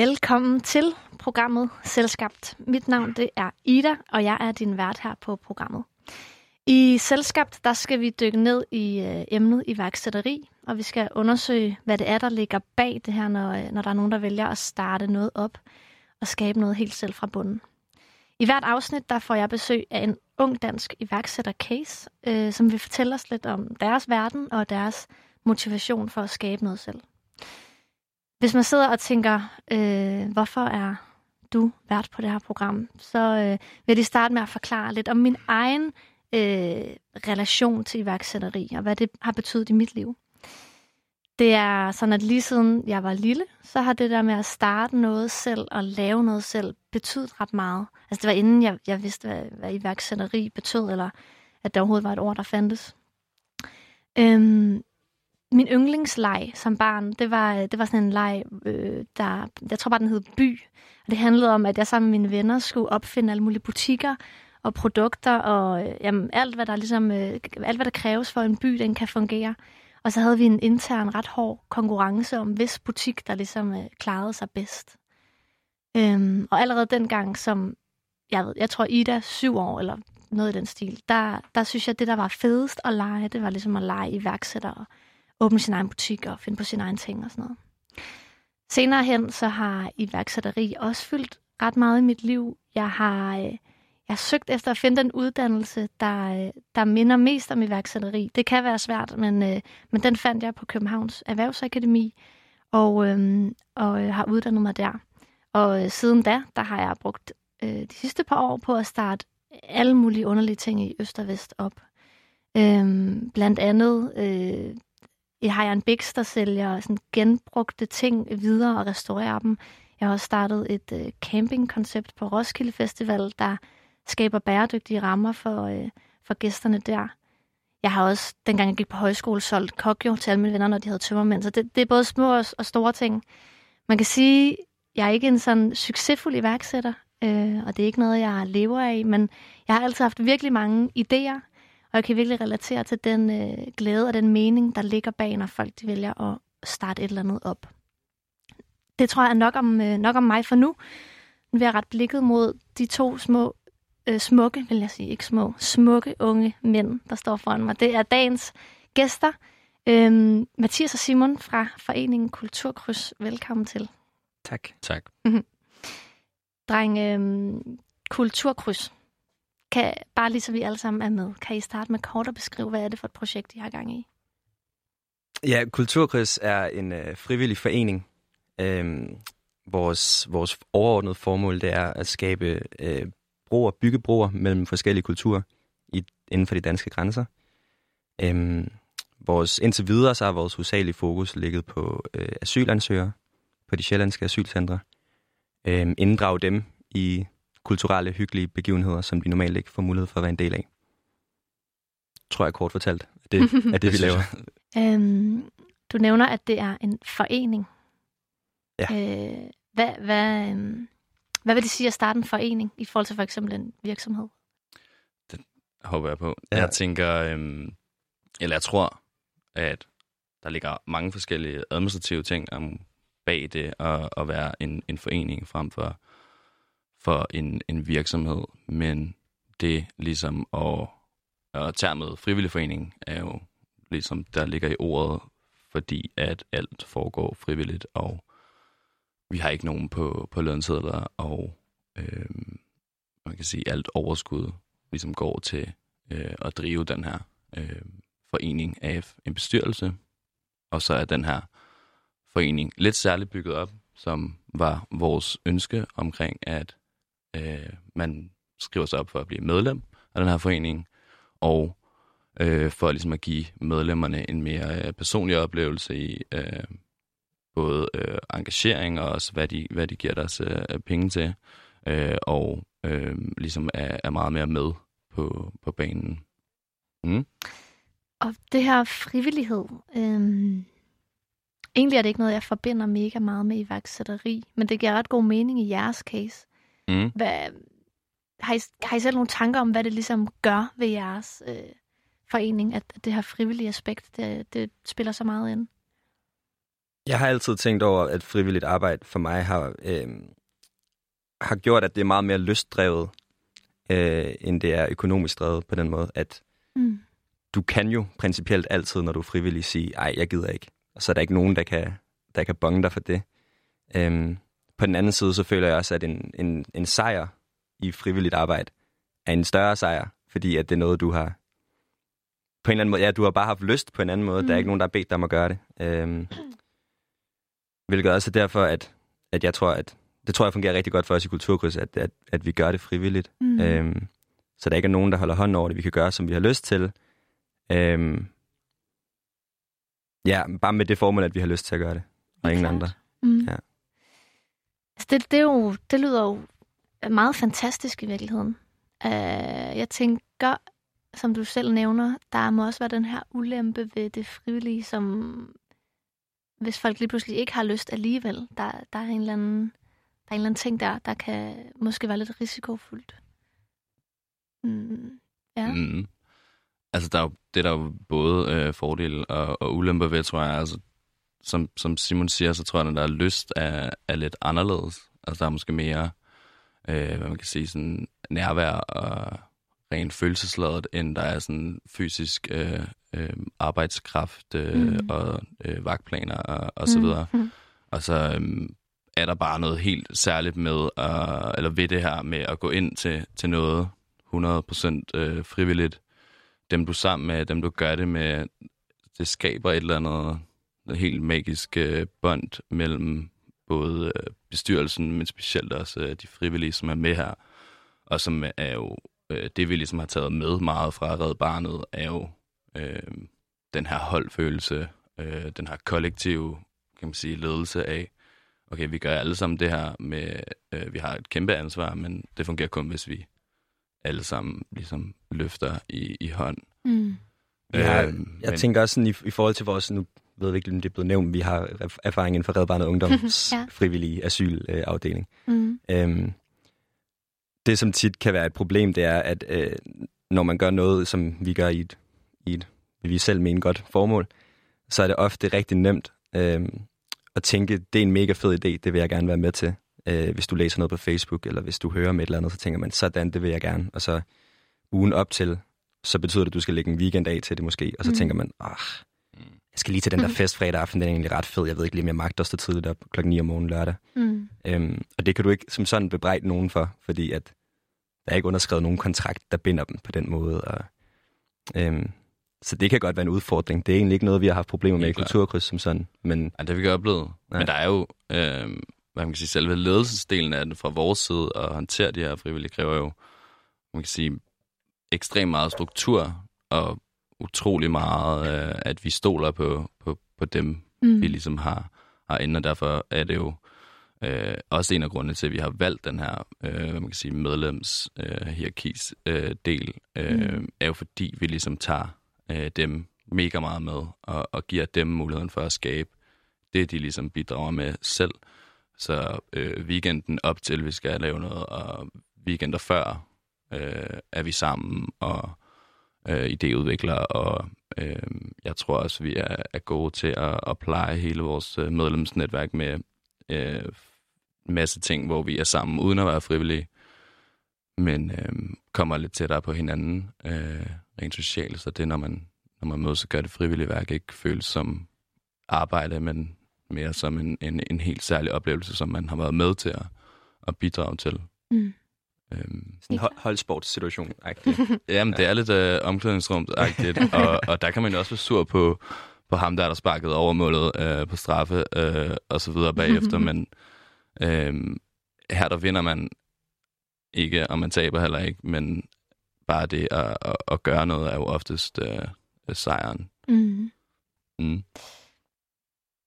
Velkommen til programmet Selskabt. Mit navn det er Ida, og jeg er din vært her på programmet. I Selskabt der skal vi dykke ned i øh, emnet iværksætteri, og vi skal undersøge, hvad det er, der ligger bag det her, når, øh, når der er nogen, der vælger at starte noget op og skabe noget helt selv fra bunden. I hvert afsnit der får jeg besøg af en ung dansk iværksætter-case, øh, som vil fortælle os lidt om deres verden og deres motivation for at skabe noget selv. Hvis man sidder og tænker, øh, hvorfor er du vært på det her program, så øh, vil jeg starte med at forklare lidt om min egen øh, relation til iværksætteri, og hvad det har betydet i mit liv. Det er sådan, at lige siden jeg var lille, så har det der med at starte noget selv og lave noget selv betydet ret meget. Altså det var inden jeg, jeg vidste, hvad, hvad iværksætteri betød, eller at der overhovedet var et ord, der fandtes. Øhm, min yndlingsleg som barn, det var, det var sådan en leg, øh, der, jeg tror bare, den hed By. Og det handlede om, at jeg sammen med mine venner skulle opfinde alle mulige butikker og produkter, og øh, jamen, alt, hvad der ligesom, øh, alt, hvad der kræves for, at en by den kan fungere. Og så havde vi en intern, ret hård konkurrence om, hvis butik, der ligesom øh, klarede sig bedst. Øhm, og allerede dengang, som jeg, ved, jeg tror Ida, syv år eller noget i den stil, der, der synes jeg, det, der var fedest at lege, det var ligesom at lege iværksætter og åbne sin egen butik og finde på sin egen ting og sådan noget. Senere hen, så har iværksætteri også fyldt ret meget i mit liv. Jeg har, øh, jeg har søgt efter at finde den uddannelse, der, øh, der minder mest om iværksætteri. Det kan være svært, men, øh, men den fandt jeg på Københavns Erhvervsakademi, og, øhm, og har uddannet mig der. Og siden da, der har jeg brugt øh, de sidste par år på at starte alle mulige underlige ting i Øst og Vest op. Øhm, blandt andet øh, jeg har jeg en Bix, der sælger sådan genbrugte ting videre og restaurerer dem. Jeg har også startet et øh, campingkoncept på Roskilde Festival, der skaber bæredygtige rammer for, øh, for gæsterne der. Jeg har også, dengang jeg gik på højskole, solgt kokjo til alle mine venner, når de havde tømmermænd. Så det, det er både små og, og store ting. Man kan sige, jeg er ikke en sådan succesfuld iværksætter, øh, og det er ikke noget, jeg lever af, men jeg har altid haft virkelig mange idéer, og jeg kan virkelig relatere til den øh, glæde og den mening, der ligger bag, når folk de vælger at starte et eller andet op. Det tror jeg er nok om, øh, nok om mig for nu. Nu vil jeg ret blikket mod de to små, øh, smukke, vil jeg sige, ikke små, smukke unge mænd, der står foran mig. Det er dagens gæster. Øhm, Mathias og Simon fra Foreningen Kulturkryds. Velkommen til. Tak. Tak. Dreng, øhm, Kulturkryds. Kan, bare lige så vi alle sammen er med, kan I starte med kort at beskrive, hvad er det for et projekt, I har gang i? Ja, Kulturkreds er en øh, frivillig forening. Øhm, vores, vores overordnede formål det er at skabe øh, broer, bygge broer mellem forskellige kulturer i, inden for de danske grænser. Øhm, vores, indtil videre så har vores hovedsagelige fokus ligget på øh, asylansøgere på de sjællandske asylcentre. Øhm, inddrage dem i kulturelle, hyggelige begivenheder, som de normalt ikke får mulighed for at være en del af. Tror jeg kort fortalt, at det er det, vi laver. Øhm, du nævner, at det er en forening. Ja. Øh, hvad, hvad, øhm, hvad vil det sige at starte en forening i forhold til for eksempel en virksomhed? Det håber jeg på. Ja. Jeg tænker, øhm, eller jeg tror, at der ligger mange forskellige administrative ting om bag det at, at være en, en forening frem for for en, en virksomhed, men det ligesom at, at tage med frivillig forening er jo ligesom der ligger i ordet, fordi at alt foregår frivilligt, og vi har ikke nogen på, på lønsedler, og øh, man kan sige, alt overskud ligesom går til øh, at drive den her øh, forening af en bestyrelse, og så er den her forening lidt særligt bygget op, som var vores ønske omkring, at øh, man skriver sig op for at blive medlem af den her forening, og øh, for ligesom at give medlemmerne en mere øh, personlig oplevelse i øh, både øh, engagering og også, hvad de, hvad de giver deres øh, penge til, øh, og øh, ligesom er, er meget mere med på, på banen. Mm. Og det her frivillighed, øh, egentlig er det ikke noget, jeg forbinder mega meget med iværksætteri, men det giver ret god mening i jeres case. Mm. Hvad, har, I, har I selv nogle tanker om, hvad det ligesom gør ved jeres øh, forening, at det her frivillige aspekt, det, det spiller så meget ind? Jeg har altid tænkt over, at frivilligt arbejde for mig har, øh, har gjort, at det er meget mere lystdrevet, øh, end det er økonomisk drevet på den måde, at mm. du kan jo principielt altid, når du er frivillig, sige, ej, jeg gider ikke. Og så er der ikke nogen, der kan, der kan bonge dig for det. Øh, på den anden side, så føler jeg også, at en, en, en sejr i frivilligt arbejde er en større sejr, fordi at det er noget, du har på en eller anden måde, ja, du har bare haft lyst på en anden måde. Mm. Der er ikke nogen, der har bedt dig om at gøre det. Øhm, hvilket også er derfor, at, at jeg tror, at det tror jeg fungerer rigtig godt for os i Kulturkryds, at, at, at vi gør det frivilligt. Mm. Øhm, så der ikke er nogen, der holder hånden over det. Vi kan gøre, som vi har lyst til. Øhm, ja, bare med det formål, at vi har lyst til at gøre det. Og ingen andre. Mm. Ja. Altså det, det, er jo, det lyder jo meget fantastisk i virkeligheden. Øh, jeg tænker, som du selv nævner, der må også være den her ulempe ved det frivillige, som hvis folk lige pludselig ikke har lyst alligevel, der, der er en eller anden, der er en eller anden ting der, der kan måske være lidt risikofuldt. Mm, ja. Mm. Altså, der er jo, det er der jo både øh, fordele og, og ulemper ved, tror jeg. Altså, som, som Simon siger, så tror jeg, at der er lyst er, er lidt anderledes. Altså, der er måske mere, øh, hvad man kan sige, sådan nærvær og rent følelsesladet, end der er sådan fysisk øh, øh, arbejdskraft øh, mm. og øh, vagtplaner og, og så mm. videre. Mm. Og så øh, er der bare noget helt særligt med, at, eller ved det her med at gå ind til, til noget 100% øh, frivilligt. Dem du er sammen med, dem du gør det med, det skaber et eller andet helt magisk øh, bånd mellem både øh, bestyrelsen, men specielt også øh, de frivillige, som er med her, og som er jo øh, det, vi ligesom har taget med meget fra Red Barnet, er jo øh, den her holdfølelse, øh, den her kollektive kan man sige, ledelse af, okay, vi gør alle sammen det her med, øh, vi har et kæmpe ansvar, men det fungerer kun, hvis vi alle sammen ligesom løfter i, i hånd. Mm. Ja, øh, jeg men, tænker også sådan i, i forhold til vores, nu ved ikke, om det er blevet nævnt, vi har erfaring inden for Red Barnet Ungdoms ja. frivillige asylafdeling. Mm. Øhm, det, som tit kan være et problem, det er, at øh, når man gør noget, som vi gør i et, i et vi selv mener godt formål, så er det ofte rigtig nemt øh, at tænke, det er en mega fed idé, det vil jeg gerne være med til. Øh, hvis du læser noget på Facebook, eller hvis du hører om et eller andet, så tænker man, sådan, det vil jeg gerne. Og så ugen op til, så betyder det, at du skal lægge en weekend af til det måske. Og så mm. tænker man, ah, jeg skal lige til den der fest fredag aften, den er egentlig ret fed. Jeg ved ikke lige, om jeg magter at stå tidligt op klokken 9 om morgenen lørdag. Mm. Øhm, og det kan du ikke som sådan bebrejde nogen for, fordi at der er ikke underskrevet nogen kontrakt, der binder dem på den måde. Og, øhm, så det kan godt være en udfordring. Det er egentlig ikke noget, vi har haft problemer med i kulturkryds som sådan. Men, ja, det har vi oplevet. Ja. Men der er jo, øh, hvad man kan sige, selve ledelsesdelen af det fra vores side, at håndtere de her frivillige kræver jo, man kan sige, ekstremt meget struktur og utrolig meget, øh, at vi stoler på, på, på dem, mm. vi ligesom har herinde, og derfor er det jo øh, også en af grundene til, at vi har valgt den her øh, man kan sige, medlems øh, hierarkis øh, del, øh, mm. er jo fordi, vi ligesom tager øh, dem mega meget med, og, og giver dem muligheden for at skabe det, de ligesom bidrager med selv. Så øh, weekenden op til, vi skal lave noget, og weekender før øh, er vi sammen, og øh, idéudviklere, og øh, jeg tror også, vi er, er gode til at, at pleje hele vores øh, medlemsnetværk med øh, masse ting, hvor vi er sammen uden at være frivillige, men øh, kommer lidt tættere på hinanden øh, rent socialt, så det når man, når man mødes og gør det frivillige værk, ikke føles som arbejde, men mere som en, en, en helt særlig oplevelse, som man har været med til at, at bidrage til. Mm. Øhm, Sådan en holdsportssituation. Jamen, det er lidt øh, omklædningsrumsagtigt, og, og der kan man jo også være sur på, på ham, der er der sparket over målet øh, på straffe øh, og så videre bagefter, men øh, her der vinder man ikke, og man taber heller ikke, men bare det at, at, at gøre noget er jo oftest øh, sejren. Mm. Mm.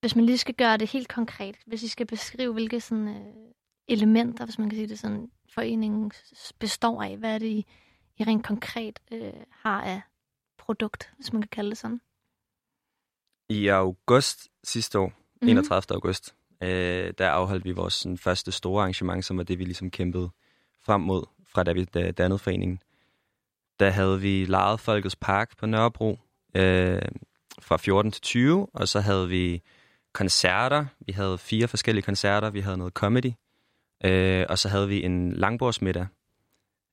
Hvis man lige skal gøre det helt konkret, hvis I skal beskrive, hvilke sådan, øh, elementer, hvis man kan sige det sådan, foreningen består af? Hvad er det, I, I rent konkret øh, har af produkt, hvis man kan kalde det sådan? I august sidste år, mm-hmm. 31. august, øh, der afholdt vi vores sådan, første store arrangement, som var det, vi ligesom kæmpede frem mod, fra da vi dannede foreningen. Der havde vi lejet Folkets Park på Nørrebro øh, fra 14 til 20, og så havde vi koncerter. Vi havde fire forskellige koncerter. Vi havde noget comedy. Øh, og så havde vi en langbordsmiddag,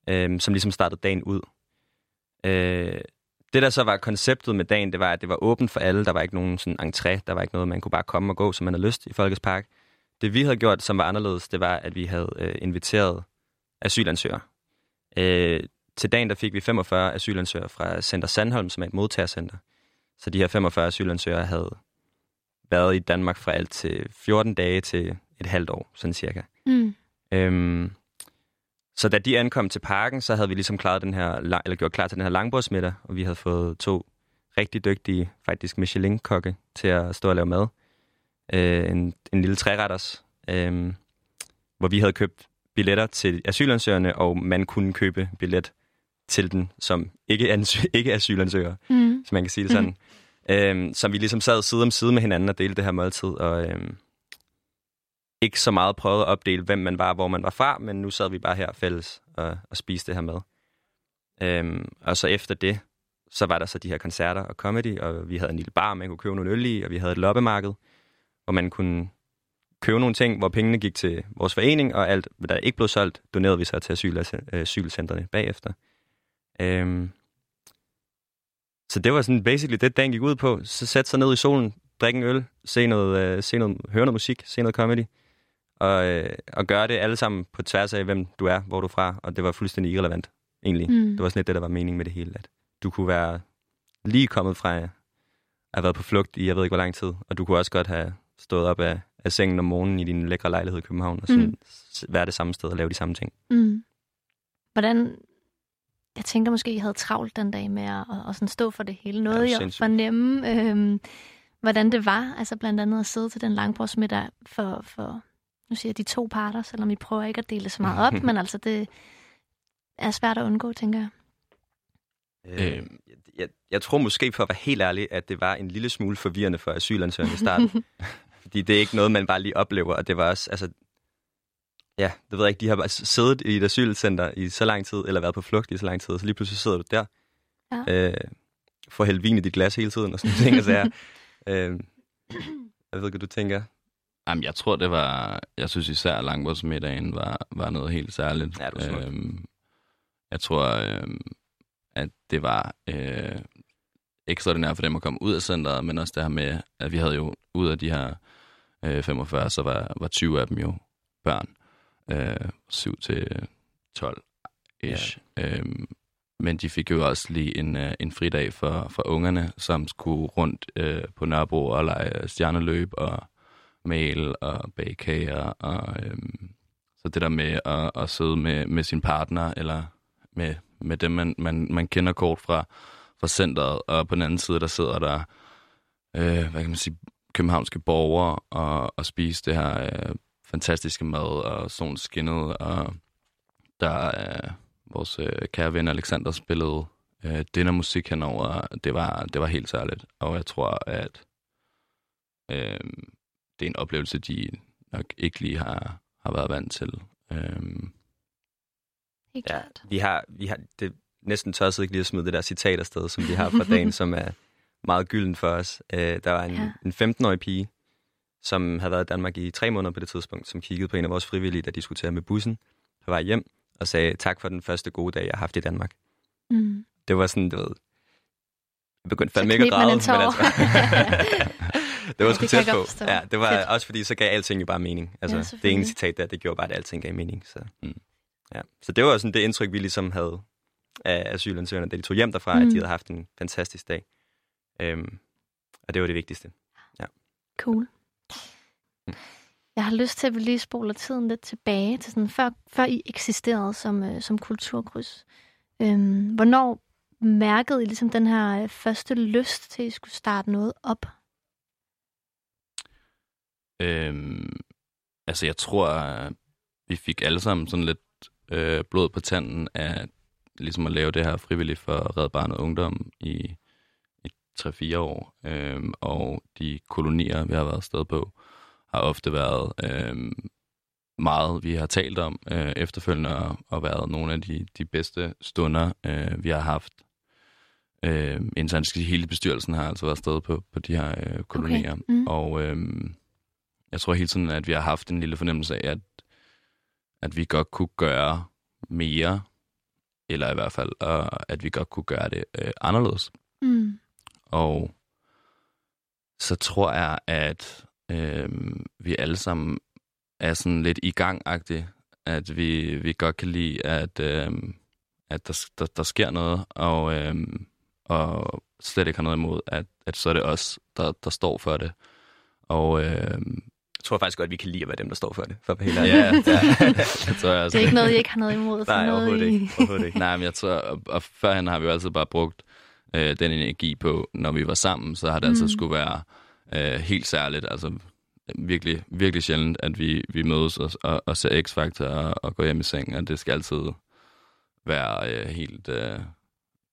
øh, som ligesom startede dagen ud. Øh, det, der så var konceptet med dagen, det var, at det var åbent for alle. Der var ikke nogen sådan entré. Der var ikke noget, man kunne bare komme og gå, som man havde lyst i Folkets Park. Det, vi havde gjort, som var anderledes, det var, at vi havde øh, inviteret asylansøgere. Øh, til dagen, der fik vi 45 asylansøgere fra Center Sandholm, som er et modtagercenter. Så de her 45 asylansøgere havde været i Danmark fra alt til 14 dage til et halvt år, sådan cirka. Mm. Øhm, så da de ankom til parken, så havde vi ligesom klaret den her, eller gjort klar til den her langbordsmiddag, og vi havde fået to rigtig dygtige, faktisk Michelin-kokke til at stå og lave mad. Øh, en, en lille træretters, øh, hvor vi havde købt billetter til asylansøgerne, og man kunne købe billet til den som ikke, ansø- ikke asylansøger, mm. så man kan sige det sådan. Mm. Øhm, som vi ligesom sad side om side med hinanden og delte det her måltid, og øhm, ikke så meget prøvet at opdele, hvem man var, hvor man var fra, men nu sad vi bare her fælles og, og spiste det her med. Øhm, og så efter det, så var der så de her koncerter og comedy, og vi havde en lille bar, man kunne købe nogle øl i, og vi havde et loppemarked, hvor man kunne købe nogle ting, hvor pengene gik til vores forening, og alt, hvad der ikke blev solgt, donerede vi så til asyl, asylcentrene bagefter. Øhm, så det var sådan basically det, dagen gik ud på. Så sætte sig ned i solen, drikke en øl, se noget, øh, se noget, høre noget musik, se noget comedy, og, øh, og gøre det alle sammen på tværs af, hvem du er, hvor du er fra, og det var fuldstændig irrelevant, egentlig. Mm. Det var sådan lidt det, der var meningen med det hele, at du kunne være lige kommet fra at have været på flugt i, jeg ved ikke hvor lang tid, og du kunne også godt have stået op af, af sengen om morgenen i din lækre lejlighed i København, og sådan mm. være det samme sted og lave de samme ting. Mm. Hvordan jeg tænker måske, I havde travlt den dag med at, at, at sådan stå for det hele. Noget ja, jeg fornemme, øh, hvordan det var, altså blandt andet at sidde til den langbordsmiddag for, for, nu siger jeg de to parter, selvom I prøver ikke at dele det så meget op, men altså det er svært at undgå, tænker jeg. Øh, jeg, jeg tror måske, for at være helt ærlig, at det var en lille smule forvirrende for asylansøgerne i starten. Fordi det er ikke noget, man bare lige oplever, og det var også, altså, ja, det ved jeg ikke, de har bare siddet i et asylcenter i så lang tid, eller været på flugt i så lang tid, og så lige pludselig sidder du der, ja. øh, får hældt vin i dit glas hele tiden, og sådan ting, og så er, øh, jeg ved ikke, du tænker. Jamen, jeg tror, det var, jeg synes især langbordsmiddagen var, var noget helt særligt. Ja, det var øhm, jeg tror, øhm, at det var øh, ekstraordinært for dem at komme ud af centret, men også det her med, at vi havde jo ud af de her øh, 45, så var, var 20 af dem jo børn øh, 7 til 12 ish. Ja. Øhm, men de fik jo også lige en, øh, en fridag for, for ungerne, som skulle rundt øh, på Nørrebro og lege stjerneløb og mail og bagkager. Og, øhm, så det der med at, at sidde med, med sin partner, eller med, med dem, man, man, man kender kort fra, fra centret, og på den anden side, der sidder der, øh, hvad kan man sige, københavnske borgere og, og spise det her øh, fantastiske mad, og solen skinnede, og der er vores øh, kære ven Alexander spillede øh, den musik henover. Det var, det var helt særligt, og jeg tror, at øh, det er en oplevelse, de nok ikke lige har, har været vant til. Øh, Helt ja, klart. Vi har, vi har det næsten tør ikke lige at smide det der citat afsted, som vi har fra dagen, som er meget gylden for os. Øh, der var en, ja. en 15-årig pige, som havde været i Danmark i tre måneder på det tidspunkt, som kiggede på en af vores frivillige, der diskuterede med bussen på vej hjem, og sagde tak for den første gode dag, jeg har haft i Danmark. Mm. Det var sådan, du ved, jeg begyndte fandme ikke at græde, men altså, det var sgu tæt på. Ja, det var Fedt. også fordi, så gav alting jo bare mening. Altså, ja, det ene citat der, det gjorde bare, at alting gav mening. Så, mm. ja. så det var sådan det indtryk, vi ligesom havde af asylansøgerne, da de tog hjem derfra, mm. at de havde haft en fantastisk dag. Øhm, og det var det vigtigste. Ja. Cool. Jeg har lyst til, at vi lige spoler tiden lidt tilbage til sådan, før, før I eksisterede som, øh, som kulturkryds. Øhm, hvornår mærkede I ligesom den her øh, første lyst til, at I skulle starte noget op? Øhm, altså, jeg tror, vi fik alle sammen sådan lidt øh, blod på tanden af ligesom at lave det her frivilligt for Red Barnet Ungdom i, i 3-4 år. Øhm, og de kolonier, vi har været afsted på, har ofte været øh, meget, vi har talt om øh, efterfølgende, og, og været nogle af de, de bedste stunder, øh, vi har haft. øh, internt hele bestyrelsen har altså været afsted på, på de her øh, kolonier. Okay. Mm. Og øh, jeg tror hele tiden, at vi har haft en lille fornemmelse af, at, at vi godt kunne gøre mere, eller i hvert fald, øh, at vi godt kunne gøre det øh, anderledes. Mm. Og så tror jeg, at øh, vi alle sammen er sådan lidt i gang at vi, vi godt kan lide, at, øh, at der, der, der sker noget, og, øh, og slet ikke har noget imod, at, at så er det os, der, der står for det. Og øh, jeg tror faktisk godt, at vi kan lide at være dem, der står for det. For hele ja, ja. det, tror jeg også. det er ikke noget, I ikke har noget imod. Nej, noget overhovedet, i... ikke. overhovedet ikke. Nej, men jeg tror, og, og førhen har vi jo altid bare brugt øh, den energi på, når vi var sammen, så har det altså mm. altså skulle være øh, helt særligt. Altså virkelig, virkelig sjældent, at vi, vi mødes og, og, og ser X-Factor og, og går hjem i seng, og det skal altid være øh, helt øh,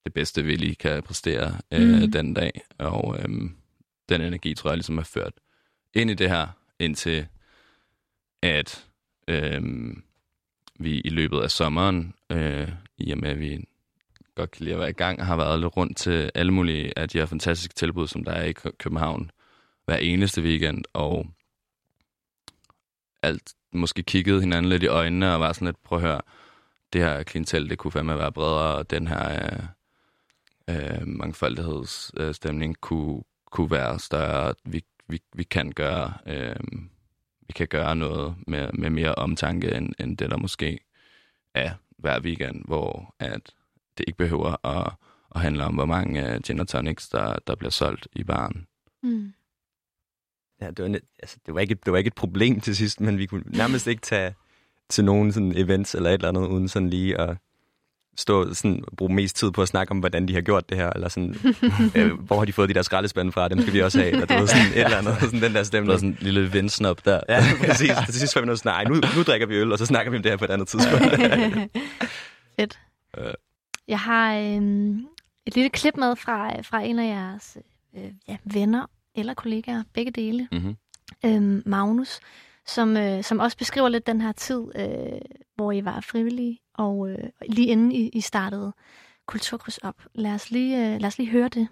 det bedste, vi lige kan præstere øh, mm. den dag. Og øh, den energi, tror jeg, ligesom har ført ind i det her, indtil at øh, vi i løbet af sommeren, øh, i og med at vi godt kan lide at være i gang, har været lidt rundt til alle mulige af de her fantastiske tilbud, som der er i København hver eneste weekend, og alt måske kiggede hinanden lidt i øjnene og var sådan lidt, prøv at høre, det her klientel, det kunne fandme være bredere, og den her øh, øh, mangfoldighedsstemning kunne, kunne være større. Vi, vi, vi kan gøre øh, vi kan gøre noget med, med mere omtanke, end, end det der måske er hver weekend, hvor at det ikke behøver at, at handle om, hvor mange uh, gin tonics, der, der bliver solgt i baren. Mm. Ja, det var, altså, det, var ikke, det var ikke et problem til sidst, men vi kunne nærmest ikke tage til nogen sådan events eller et eller andet, uden sådan lige at stå sådan, bruge mest tid på at snakke om, hvordan de har gjort det her, eller sådan, øh, hvor har de fået de der skraldespande fra, dem skal vi også have, eller du ved, sådan et eller andet, sådan den der stemme. Der sådan en lille vindsnop der. Ja, præcis. Til sidst var vi noget sådan, nej, nu, nu drikker vi øl, og så snakker vi om det her på et andet tidspunkt. Fedt. Jeg har øh, et lille klip med fra, fra en af jeres øh, ja, venner eller kollegaer, begge dele. Mm-hmm. Øhm, Magnus, som, øh, som også beskriver lidt den her tid, øh, hvor I var frivillige, og øh, lige inden I, I startede Kulturkryds op. Lad os lige, øh, lad os lige høre det.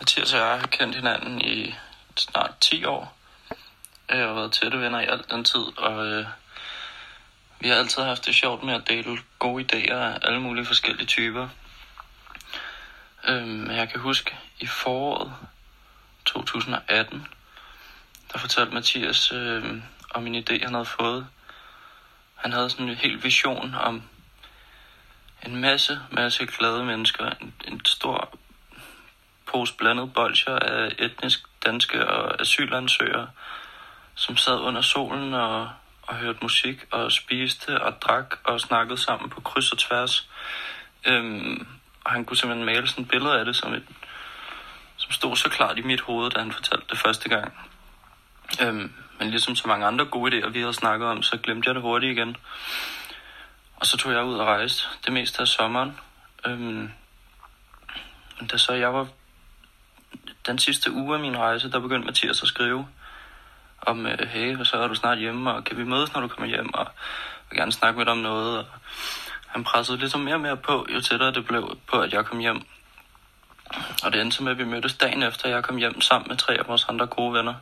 Mathias og jeg har kendt hinanden i snart 10 år. Øh, jeg har været tætte venner i al den tid, og øh, vi har altid haft det sjovt med at dele gode idéer af alle mulige forskellige typer. Øhm, jeg kan huske i foråret 2018, der fortalte Mathias øh, om en idé, han havde fået. Han havde sådan en helt vision om en masse, masse glade mennesker. En, en stor pose blandet bolcher af etnisk danske og asylansøgere, som sad under solen og, og hørte musik og spiste og drak og snakkede sammen på kryds og tværs. Øhm, og han kunne simpelthen male sådan et billede af det, som, et, som stod så klart i mit hoved, da han fortalte det første gang. Øhm, men ligesom så mange andre gode idéer, vi havde snakket om, så glemte jeg det hurtigt igen. Og så tog jeg ud og rejste det meste af sommeren. Øhm, da så jeg var den sidste uge af min rejse, der begyndte Mathias at skrive om, øh, hey, så er du snart hjemme, og kan vi mødes, når du kommer hjem, og jeg vil gerne snakke med dig om noget. Og han pressede ligesom mere og mere på, jo tættere det blev på, at jeg kom hjem. Og det endte med, at vi mødtes dagen efter, jeg kom hjem sammen med tre af vores andre gode venner.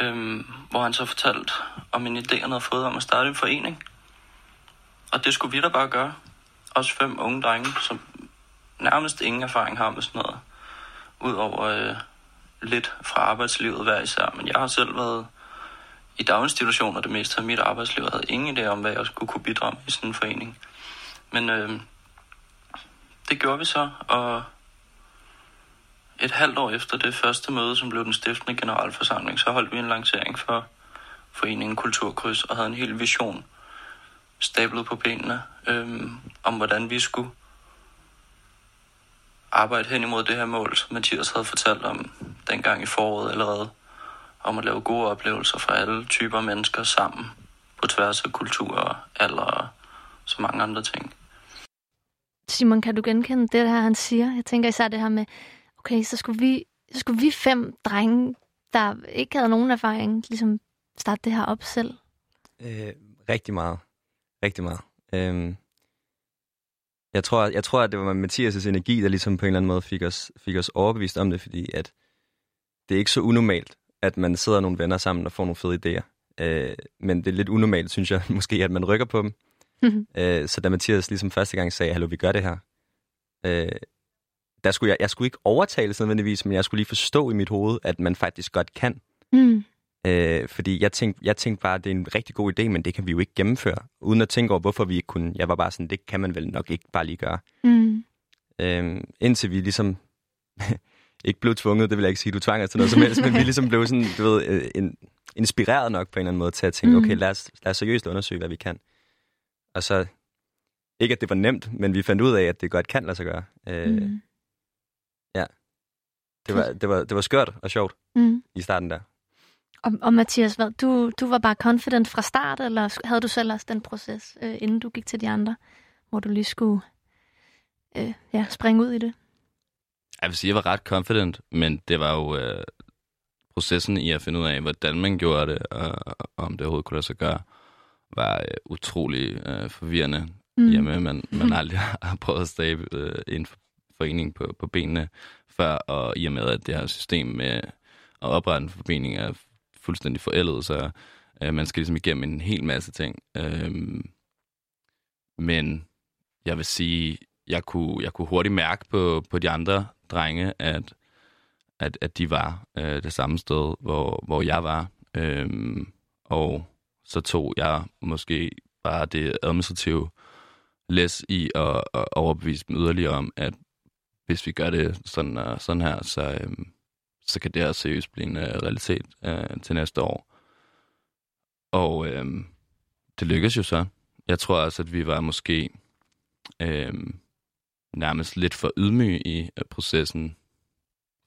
Øhm, hvor han så fortalte om en idé, han havde fået om at starte en forening. Og det skulle vi da bare gøre. Også fem unge drenge, som nærmest ingen erfaring har med sådan noget. Udover øh, lidt fra arbejdslivet hver især. Men jeg har selv været i daginstitutioner det meste af mit arbejdsliv. Jeg havde ingen idé om, hvad jeg skulle kunne bidrage med i sådan en forening. Men øh, det gjorde vi så, og et halvt år efter det første møde, som blev den stiftende generalforsamling, så holdt vi en lancering for foreningen Kulturkryds og havde en hel vision stablet på benene øhm, om, hvordan vi skulle arbejde hen imod det her mål, som Mathias havde fortalt om dengang i foråret allerede, om at lave gode oplevelser for alle typer mennesker sammen på tværs af kultur og alder og så mange andre ting. Simon, kan du genkende det her, han siger? Jeg tænker især det her med, okay, så skulle vi, så skulle vi fem drenge, der ikke havde nogen erfaring, ligesom starte det her op selv. Øh, rigtig meget. Rigtig meget. Øhm, Jeg tror, jeg tror, at det var Mathias' energi, der ligesom på en eller anden måde fik os, fik os overbevist om det, fordi at det er ikke så unormalt, at man sidder nogle venner sammen og får nogle fede idéer. Øh, men det er lidt unormalt, synes jeg, måske, at man rykker på dem. Mm-hmm. Øh, så da Mathias ligesom første gang sagde, hallo, vi gør det her, øh, der skulle jeg, jeg skulle ikke overtale nødvendigvis, men jeg skulle lige forstå i mit hoved, at man faktisk godt kan. Mm. Øh, fordi jeg tænkte, jeg tænkte bare, at det er en rigtig god idé, men det kan vi jo ikke gennemføre, uden at tænke over, hvorfor vi ikke kunne. Jeg var bare sådan, det kan man vel nok ikke bare lige gøre. Mm. Øh, indtil vi ligesom, ikke blev tvunget, det vil jeg ikke sige, du tvang os til noget som helst, men vi ligesom blev sådan, du ved, øh, en, inspireret nok på en eller anden måde til at tænke, mm. okay, lad os, lad os seriøst undersøge, hvad vi kan. Og så, ikke at det var nemt, men vi fandt ud af, at det godt kan lade sig gøre. Øh, mm. Det var, det, var, det var skørt og sjovt mm. i starten der. Og, og Mathias, hvad, du, du var bare confident fra start, eller havde du selv også den proces, øh, inden du gik til de andre, hvor du lige skulle øh, ja, springe ud i det? Jeg vil sige, jeg var ret confident, men det var jo øh, processen i at finde ud af, hvordan man gjorde det, og, og om det overhovedet kunne lade sig gøre, var øh, utrolig øh, forvirrende, mm. hjemme, man, man aldrig har prøvet at stable øh, en forening på, på benene før, og i og med, at det her system med at oprette en forbindelse er fuldstændig forældet, så øh, man skal ligesom igennem en hel masse ting. Øh, men jeg vil sige, jeg kunne, jeg kunne hurtigt mærke på, på de andre drenge, at, at, at de var øh, det samme sted, hvor, hvor jeg var. Øh, og så tog jeg måske bare det administrative læs i at, at overbevise dem yderligere om, at hvis vi gør det sådan, og sådan her, så, øhm, så kan det her seriøst blive en uh, realitet uh, til næste år. Og øhm, det lykkedes jo så. Jeg tror også, at vi var måske øhm, nærmest lidt for ydmyge i uh, processen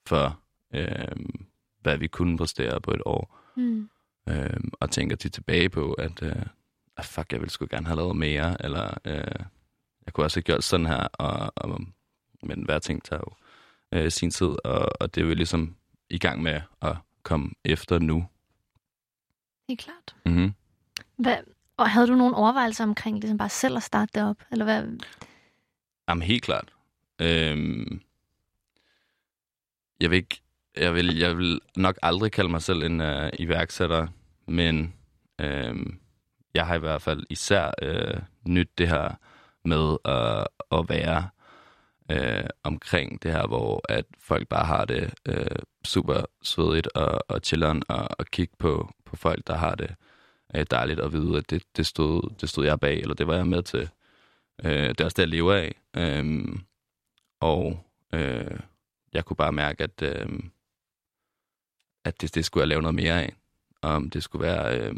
for, øhm, hvad vi kunne præstere på et år. Mm. Øhm, og tænker til tilbage på, at uh, ah, fuck, jeg ville sgu gerne have lavet mere, eller uh, jeg kunne også have gjort sådan her, og, og, men hver ting tager jo uh, sin tid, og, og det er jo ligesom i gang med at komme efter nu. Helt klart. Mm-hmm. Hvad, og havde du nogle overvejelser omkring ligesom bare selv at starte det op? Eller hvad? Jamen helt klart. Øhm, jeg, vil ikke, jeg, vil, jeg vil nok aldrig kalde mig selv en uh, iværksætter, men øhm, jeg har i hvert fald især øh, nyt det her med at, at være øh, omkring det her, hvor at folk bare har det øh, super svedigt og, og chilleren og, og kigge på, på folk, der har det øh, dejligt at vide, at det, det, stod, det stod jeg bag, eller det var jeg med til. Øh, det er også det, jeg lever af. Øh, og øh, jeg kunne bare mærke, at, øh, at det, det skulle jeg lave noget mere af. Om det skulle være... Øh,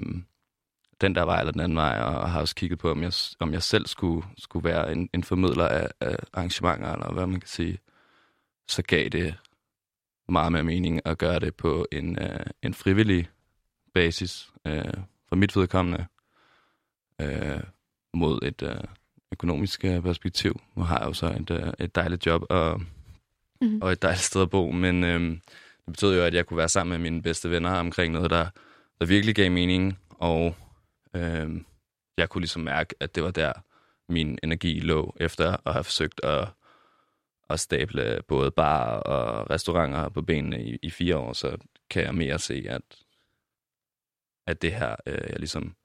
den der vej eller den anden vej, og har også kigget på, om jeg, om jeg selv skulle, skulle være en, en formidler af, af arrangementer, eller hvad man kan sige. Så gav det meget mere mening at gøre det på en, uh, en frivillig basis, uh, for mit vedkommende, uh, mod et uh, økonomisk perspektiv. Nu har jeg jo så et, uh, et dejligt job og, mm. og et dejligt sted at bo, men uh, det betød jo, at jeg kunne være sammen med mine bedste venner omkring noget, der, der virkelig gav mening, og Øh, jeg kunne ligesom mærke, at det var der, min energi lå, efter at have forsøgt at, at stable både bar og restauranter på benene i, i fire år, så kan jeg mere se, at, at det her, øh, jeg ligesom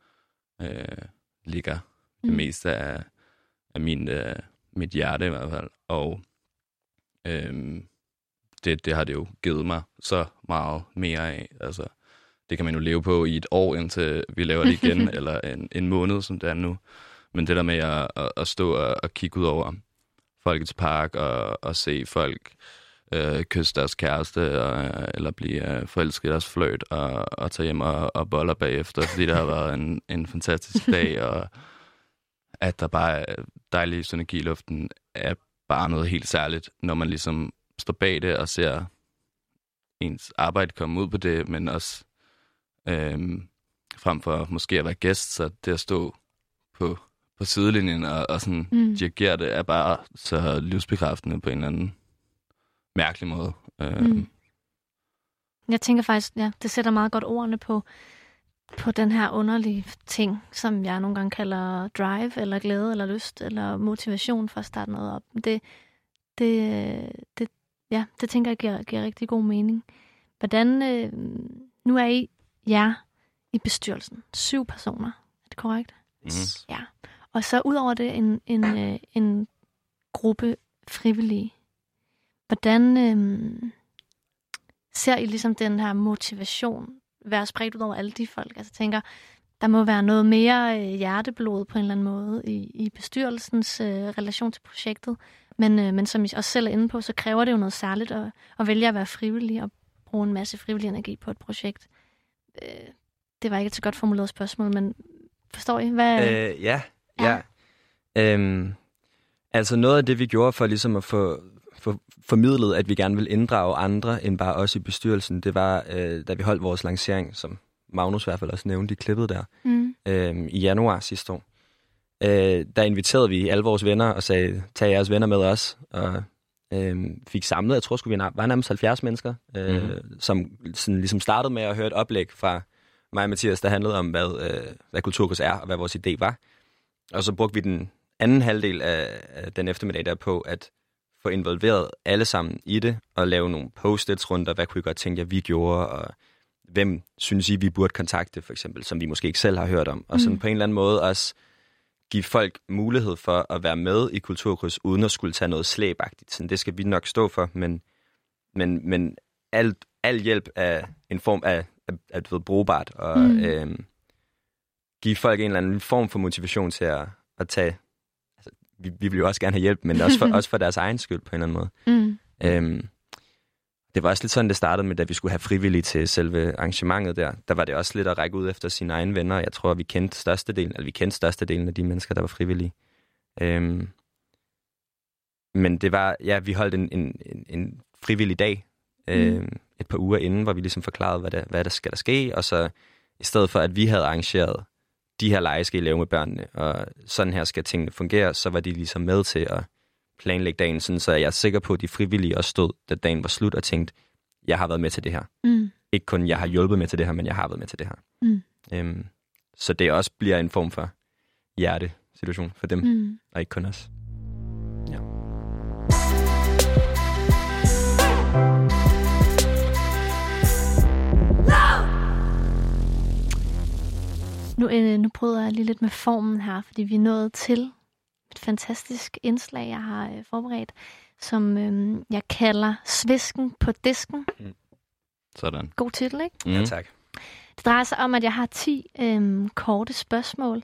øh, ligger mm. det meste af, af min, øh, mit hjerte i hvert fald. Og øh, det, det har det jo givet mig så meget mere af. Altså, det kan man jo leve på i et år, indtil vi laver det igen, eller en, en måned, som det er nu. Men det der med at, at, at stå og, og kigge ud over Folkets Park og, og se folk øh, kysse deres kæreste, og, eller blive øh, forelsket i deres fløjt, og, og tage hjem og, og boller bagefter, fordi det har været en, en fantastisk dag, og at der bare er dejlig synergi i luften, er bare noget helt særligt, når man ligesom står bag det og ser ens arbejde komme ud på det, men også øhm, frem for måske at være gæst, så det at stå på, på sidelinjen og, og sådan mm. dirigere det, er bare så livsbekræftende på en eller anden mærkelig måde. Øhm. Mm. Jeg tænker faktisk, ja, det sætter meget godt ordene på på den her underlige ting, som jeg nogle gange kalder drive, eller glæde, eller lyst, eller motivation for at starte noget op. Det, det, det, ja, det tænker jeg giver, giver rigtig god mening. Hvordan, øh, nu er I jer i bestyrelsen, syv personer, er det korrekt? Mm. Ja. Og så ud over det en, en, øh, en gruppe frivillige. Hvordan øh, ser I ligesom den her motivation være spredt ud over alle de folk? Altså tænker, der må være noget mere øh, hjerteblod på en eller anden måde i, i bestyrelsens øh, relation til projektet. Men, øh, men som I også selv er inde på, så kræver det jo noget særligt at, at vælge at være frivillig og bruge en masse frivillig energi på et projekt. Øh, det var ikke et så godt formuleret spørgsmål, men forstår I? Hvad, Øh, ja, Ja. ja. Øhm, altså noget af det, vi gjorde for ligesom at få, få formidlet, at vi gerne vil inddrage andre end bare os i bestyrelsen, det var, øh, da vi holdt vores lancering, som Magnus i hvert fald også nævnte i klippet der, Mm. øh, i januar sidste år. Øh, der inviterede vi alle vores venner og sagde, tag jeres venner med os, og øh, fik samlet, jeg tror sgu, vi var nærmest 70 mennesker, øh, mm-hmm. som sådan, ligesom startede med at høre et oplæg fra mig og Mathias, der handlede om, hvad, øh, hvad kulturkurs er, og hvad vores idé var. Og så brugte vi den anden halvdel af, af den eftermiddag der på at få involveret alle sammen i det, og lave nogle post-its rundt, og hvad kunne I godt tænke jer, vi gjorde, og hvem synes I, vi burde kontakte, for eksempel, som vi måske ikke selv har hørt om. Og sådan Mm. på en eller anden måde også give folk mulighed for at være med i kulturkurs, uden at skulle tage noget slæbagtigt. Sådan, det skal vi nok stå for, men, men, men alt, al hjælp er en form af, af, af ved, brugbart, og Mm. øhm, give folk en eller anden form for motivation til at, at tage... Altså, vi, vi vil jo også gerne have hjælp, men også for, også for deres egen skyld på en eller anden måde. Mm. Øhm, det var også lidt sådan, det startede med, da vi skulle have frivillige til selve arrangementet der. Der var det også lidt at række ud efter sine egne venner. Jeg tror, vi kendte størstedelen, eller vi kendte størstedelen af de mennesker, der var frivillige. Øhm, men det var, ja, vi holdt en, en, en, en frivillig dag øhm, et par uger inden, hvor vi ligesom forklarede, hvad der, hvad der skal der ske, og så i stedet for, at vi havde arrangeret, de her lege skal I lave med børnene, og sådan her skal tingene fungere, så var de ligesom med til at planlægge dagen, sådan, så jeg er sikker på, at de frivillige også stod, da dagen var slut, og tænkte, jeg har været med til det her. Mm. Ikke kun, jeg har hjulpet med til det her, men jeg har været med til det her. Mm. Øhm, så det også bliver en form for hjertesituation for dem, mm. Og ikke kun os. Nu, øh, nu bryder jeg lige lidt med formen her, fordi vi er nået til fantastisk indslag, jeg har øh, forberedt, som øh, jeg kalder Svisken på disken. Sådan. God titel, ikke? Mm. Ja, tak. Det drejer sig om, at jeg har 10 øh, korte spørgsmål.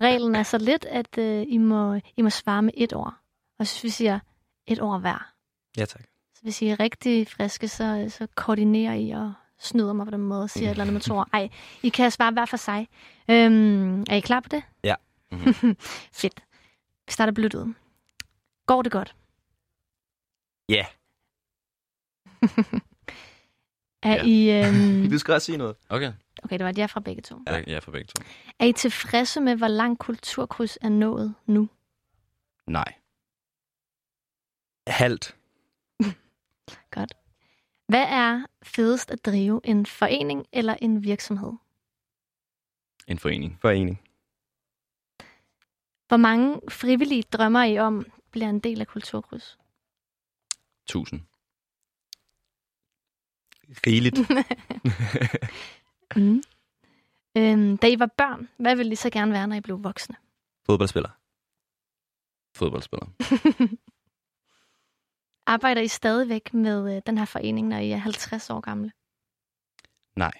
Reglen er så lidt, at øh, I, må, I må svare med et ord. Og hvis vi siger et ord hver, Ja, tak. så hvis I er rigtig friske, så, så koordinerer I og snyder mig på den måde og siger et eller andet med to ord. Ej, I kan svare hver for sig. Øhm, er I klar på det? Ja. Mhm. Fedt. Vi starter blødt ud. Går det godt? Ja. Er Ja. I, øhm, Du skal også sige noget. Okay. okay, det var et ja fra begge to. Ja. Er for begge to. Er I tilfredse med, hvor lang kulturkryds er nået nu? Nej. Halvt. Godt. Hvad er fedest at drive? En forening eller en virksomhed? En forening. Forening. Hvor mange frivillige drømmer I om bliver en del af kulturkryds? Tusind. Rigeligt. Mm. Øhm, da I var børn, hvad ville I så gerne være, når I blev voksne? Fodboldspiller. Fodboldspiller. Arbejder I stadigvæk med øh, den her forening, når I er 50 år gamle? Nej.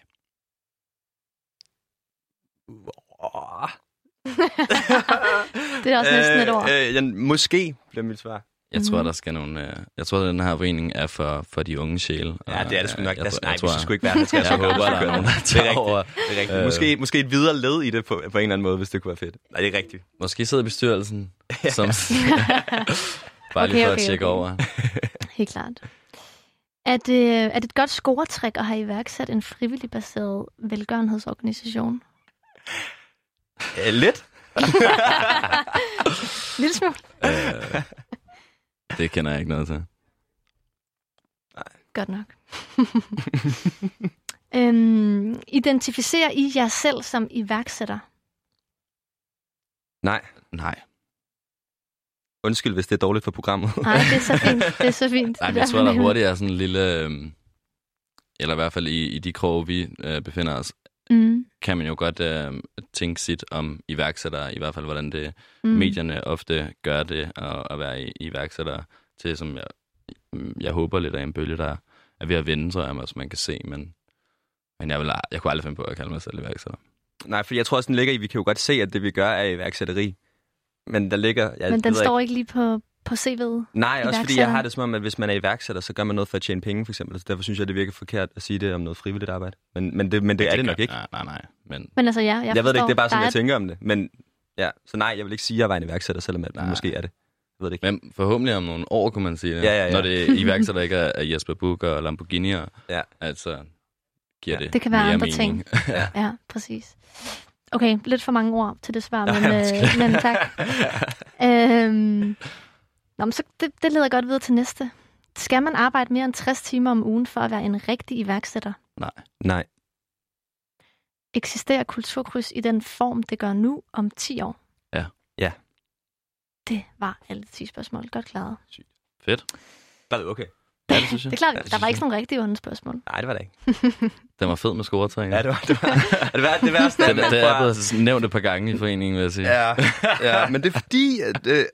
Det er også næsten et ord. Øh, øh, ja, måske bliver mit svar. Jeg tror, Mhm. der skal nogle... Øh, jeg tror, at den her forening er for, for de unge sjæle. Ja, det er det sgu nok. Jeg, Jeg, tror- nej, jeg vi tror, skal sgu ikke være 50 jeg år håber, der er nogen, der Det er tager over. rigtigt. Det er rigtigt. Øh. Måske, måske et videre led i det på, på en eller anden måde, hvis det kunne være fedt. Nej, det er rigtigt. Måske sidder bestyrelsen, som... Bare lige Okay, for okay, at tjekke okay. over. Helt klart. Er det, er det et godt scoretræk at have iværksat en frivillig baseret velgørenhedsorganisation? Øh, lidt. Lille smule. øh, det kender jeg ikke noget til. Godt nok. Øhm, identificerer I jer selv som iværksætter? Nej. Nej. Undskyld, hvis det er dårligt for programmet. Nej, det er så fint. Det er så fint. Nej, men jeg tror, der hurtigt er sådan en lille... Øh, eller i hvert fald i, i de kroge, vi øh, befinder os, Mm. kan man jo godt øh, tænke sit om iværksættere, i hvert fald hvordan det Mm. medierne ofte gør det, at, at være i- iværksætter til, som jeg, jeg håber lidt af en bølge, der er ved at vende, tror jeg, som man kan se, men, men jeg, vil, jeg kunne aldrig finde på at kalde mig selv iværksætter. Nej, for jeg tror også, den ligger i, vi kan jo godt se, at det vi gør er iværksætteri. Men der ligger... Jeg Men den står ikke lige på, på CV'et. Nej, også fordi jeg har det som om, at hvis man er iværksætter, så gør man noget for at tjene penge, for eksempel. Så derfor synes jeg, det virker forkert at sige det om noget frivilligt arbejde. Men, men det, men det er det nok gør- ikke. Nej, nej, nej. Men Men altså, ja, jeg, Jeg, ved det ikke, det er bare sådan, jeg tænker om det. Men ja, så nej, jeg vil ikke sige, at jeg var en iværksætter, selvom at Nej. måske er det. Jeg ved det ikke. Men forhåbentlig om nogle år, kunne man sige det. Ja, ja, ja. Når det er iværksætter ikke er, er Jesper Buch og Lamborghini'er. Ja. Altså, giver Ja. det Det kan være andre mening. Ja, præcis. Okay, lidt for mange ord til det svar, men, ja, øh, men tak. øhm, nå, men så det, det leder godt videre til næste. Skal man arbejde mere end 60 timer om ugen for at være en rigtig iværksætter? Nej. Eksisterer kulturkryds i den form, det gør nu om 10 år? Ja. Ja. Det var alle 10 spørgsmål. Godt klaret. Fedt. Var det okay? Ja, det synes jeg. Det er klart, Ja, det der var ikke nogen rigtig onde spørgsmål. Nej, det var det ikke. Den var fed med scoretræning. Ja, det var det. Var, det, var, det værste det, det får- er blevet nævnt et par gange i foreningen, vil jeg sige. Ja, ja, men det er fordi, at... Øh,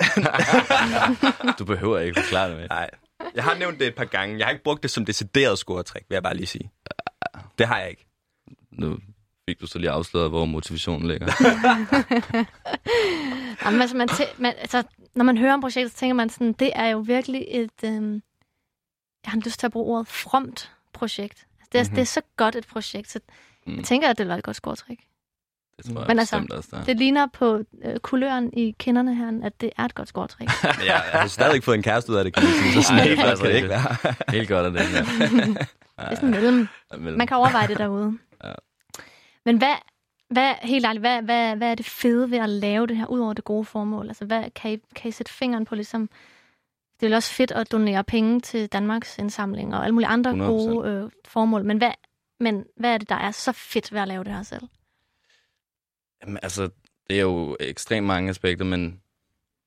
Du behøver ikke forklare det med. nej, jeg har nævnt det et par gange. Jeg har ikke brugt det som decideret scoretræk, vil jeg bare lige sige. Det har jeg ikke. Nu fik du så lige afsløret, hvor motivationen ligger. Jamen, altså, man tæ- man, altså, når man hører om projektet, så tænker man sådan, det er jo virkelig et, øhm, jeg har lyst til at bruge ordet, fromt projekt. Altså, det, er, Mhm. mm-hmm. det er så godt et projekt, så Mm. jeg tænker, at det var et godt skortræk. Det tror jeg Men altså, også, der. Det ligner på øh, kuløren i kinderne her, at det er et godt skortræk. Men jeg, har stadig ikke fået en kæreste ud af det, kan man sige. Så sådan Nej, helt er det ikke være. Helt godt er det ikke. Det er sådan mellem. mellem. Man kan overveje det derude. Ja. Men hvad, hvad, helt ærligt, hvad, hvad, hvad er det fede ved at lave det her, ud over det gode formål? Altså, hvad, kan, I, kan I sætte fingeren på ligesom... Det er også fedt at donere penge til Danmarks indsamling og alle mulige andre 100%. gode øh, formål. Men hvad, men hvad er det, der er så fedt ved at lave det her selv? Jamen, altså, det er jo ekstremt mange aspekter, men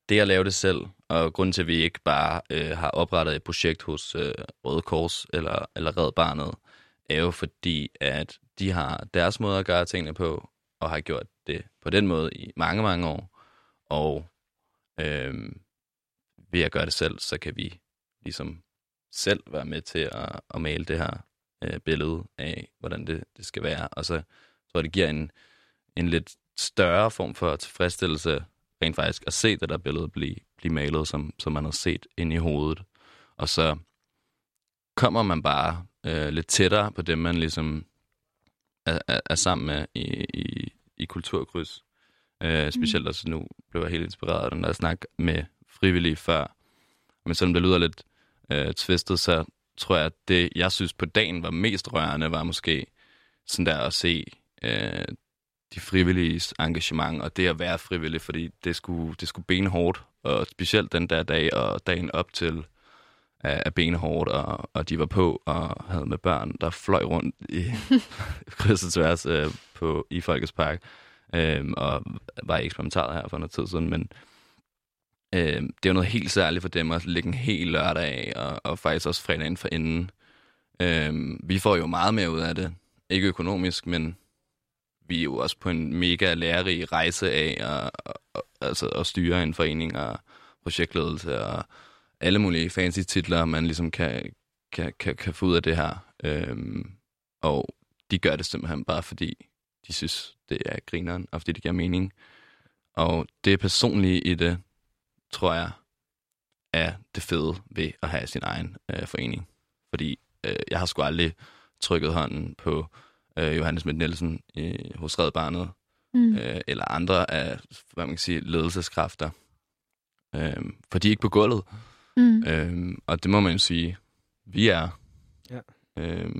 det at lave det selv, og grund til, at vi ikke bare øh, har oprettet et projekt hos øh, Røde Kors eller, eller Red Barnet, er jo fordi, at de har deres måde at gøre tingene på, og har gjort det på den måde i mange, mange år. Og øh, ved at gøre det selv, så kan vi ligesom selv være med til at, at male det her øh, billede af, hvordan det, det skal være. Og så tror jeg, det giver en, en lidt større form for tilfredsstillelse rent faktisk at se det der billede blive, blive malet, som, som man har set ind i hovedet. Og så kommer man bare øh, lidt tættere på dem, man ligesom er, er, er sammen med i, i, i kulturkryds. Øh, specielt også nu blev jeg helt inspireret af den der snak med frivillige før. Men selvom det lyder lidt øh, tvistet, så tror jeg, at det, jeg synes på dagen var mest rørende, var måske sådan der at se øh, de frivilliges engagement, og det at være frivillig, fordi det skulle, det skulle benhårdt, og specielt den der dag og dagen op til er, er benhårdt, og, og de var på og havde med børn, der fløj rundt i kryds og tværs øh, på, i Folkets Park, øh, og var i eksperimentaret her for noget tid siden, men øh, det er jo noget helt særligt for dem at lægge en hel lørdag af, og, og faktisk også fredagen for inden. Øh, vi får jo meget mere ud af det, ikke økonomisk, men vi er jo også på en mega lærerig rejse af at, og, og, altså at styre en forening og projektledelse og alle mulige fancy titler, man ligesom kan, kan, kan, kan få ud af det her. Øhm, og de gør det simpelthen bare fordi, de synes, det er grineren, og fordi det giver mening. Og det personlige i det, tror jeg, er det fede ved at have sin egen øh, forening. Fordi øh, jeg har sgu aldrig trykket hånden på øh, Johannes Schmidt Nielsen øh, hos Red Barnet, Mm. øh, eller andre af, hvad man kan sige, ledelseskræfter. Øh, for de er ikke på gulvet. Mm. Øh, og det må man jo sige, vi er. Ja. Øh,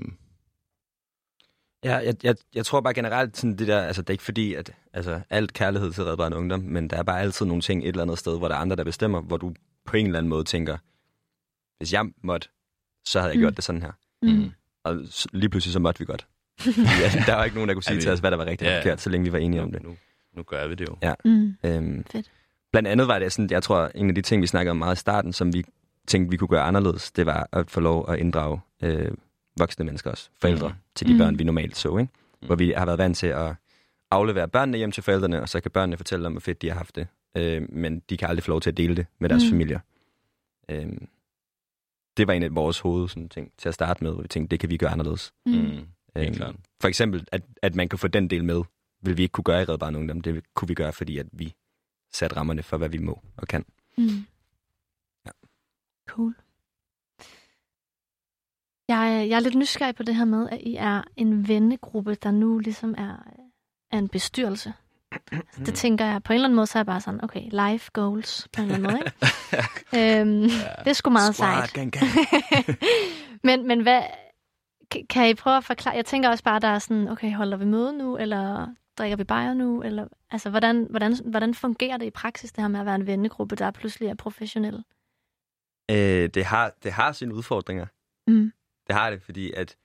Ja, jeg, jeg, jeg tror bare generelt, sådan det der, altså det er ikke fordi, at altså, alt kærlighed til Red Barn Ungdom, men der er bare altid nogle ting et eller andet sted, hvor der er andre, der bestemmer, hvor du på en eller anden måde tænker, hvis jeg måtte, så havde jeg Mm. gjort det sådan her. Mm. Og s- lige pludselig så måtte vi godt. ja, der var ikke nogen, der kunne sige Ja, til os, hvad der var rigtigt og Ja. forkert, så længe vi var enige om det. Nu, nu gør vi det jo. Ja. Mm. Øhm, Fedt. Blandt andet var det sådan, jeg tror, en af de ting, vi snakkede om meget i starten, som vi tænkte, vi kunne gøre anderledes, det var at få lov at inddrage øh, voksne mennesker også, forældre, Mm. til de Mm. børn, vi normalt så, ikke? Mm. Hvor vi har været vant til at aflevere børnene hjem til forældrene, og så kan børnene fortælle om, hvor fedt de har haft det. Øh, men de kan aldrig få lov til at dele det med deres Mm. familier. Øh, det var en af vores hoved sådan, ting, til at starte med, hvor vi tænkte, det kan vi gøre anderledes. Mm. Mm. Klart. For eksempel, at, at man kan få den del med, vil vi ikke kunne gøre i Red Barn Ungdom. Det kunne vi gøre, fordi at vi satte rammerne for, hvad vi må og kan. Mm. Ja. Cool. Jeg, er- jeg er lidt nysgerrig på det her med, at I er en vennegruppe, der nu ligesom er, er en bestyrelse. Altså, det tænker jeg, på en eller anden måde, så er jeg bare sådan, okay, life goals, på en eller anden måde, ikke? øhm, det er sgu meget sejt. gang, gang. men, men hvad, kan- kan I prøve at forklare? Jeg tænker også bare, der er sådan, okay, holder vi møde nu, eller drikker vi bajer nu? Eller, altså, hvordan, hvordan, hvordan fungerer det i praksis, det her med at være en vennegruppe, der pludselig er professionel? Øh, det, har, det har sine udfordringer. Mm. Det har det, fordi at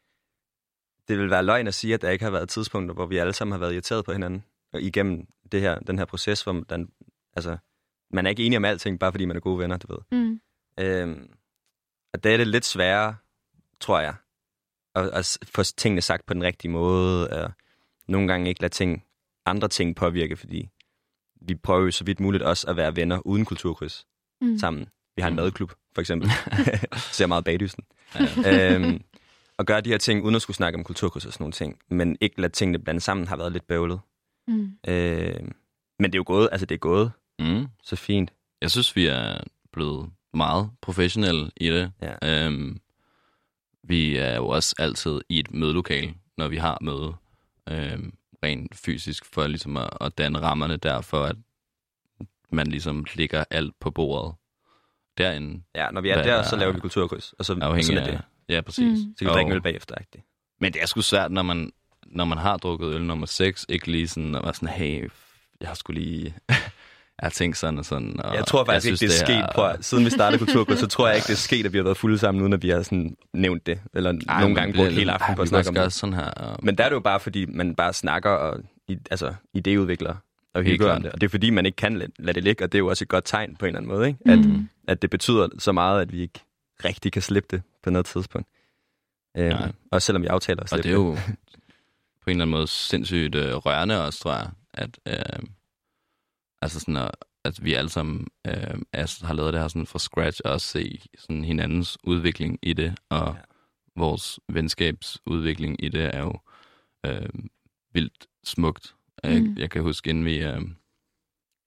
det vil være løgn at sige, at der ikke har været tidspunkter, hvor vi alle sammen har været irriteret på hinanden. Og igennem det her, den her proces, hvor man, altså, man er ikke enig om alting, bare fordi man er gode venner, du ved. Mm. Øhm, og der er det lidt sværere, tror jeg, at, at få tingene sagt på den rigtige måde, og nogle gange ikke lade ting, andre ting påvirke, fordi vi prøver jo så vidt muligt også at være venner uden kulturkryds Mm. sammen. Vi har en Mm. madklub, for eksempel. Ser meget bagdysten. Ja. øhm, og gøre de her ting, uden at skulle snakke om kulturkryds og sådan nogle ting. Men ikke lade tingene blande sammen, har været lidt bøvlet. Mm. Øhm, men det er jo gået, altså det er gået Mm. så fint. Jeg synes, vi er blevet meget professionelle i det. Ja. Øhm, vi er jo også altid i et mødelokale, når vi har møde, øhm, rent fysisk, for ligesom at, at danne rammerne der, for at man ligesom ligger alt på bordet derinde. Ja, når vi er Hvad der, er- så laver vi kulturkryds, og så Afhængig sådan er af... det. Ja, præcis. Mm. Så kan vi drikke øl bagefter. Ikke? Men det er sgu svært, når man, når man har drukket øl nummer 6, ikke lige sådan, og var sådan, hey, jeg har skulle lige... jeg har tænkt sådan og sådan. Og Jeg tror faktisk jeg ikke, det er synes, sket. Prøv, at- siden vi startede kulturkryds, så tror jeg ikke, det er sket, at vi har været fulde sammen, uden at vi har sådan nævnt det. Eller Ej, nogle gange brugt hele aften på at snakke om det. sådan her. Og... Men der er det jo bare, fordi man bare snakker og i, altså, idéudvikler og Helt hygger klart. det. Og det er fordi, man ikke kan lade, lade det ligge, og det er jo også et godt tegn på en eller anden måde, ikke? At, Mm. at det betyder så meget, at vi ikke rigtig kan slippe det på noget tidspunkt. Øhm, Nej. også selvom vi aftaler at Og slippe det er jo på en eller anden måde sindssygt øh, rørende også, tror jeg, at, øh, altså sådan, at, at vi alle sammen øh, altså, har lavet det her sådan fra scratch, og også se sådan hinandens udvikling i det, og ja. vores venskabsudvikling i det er jo øh, vildt smukt. Mm. Jeg, jeg kan huske, inden vi, øh,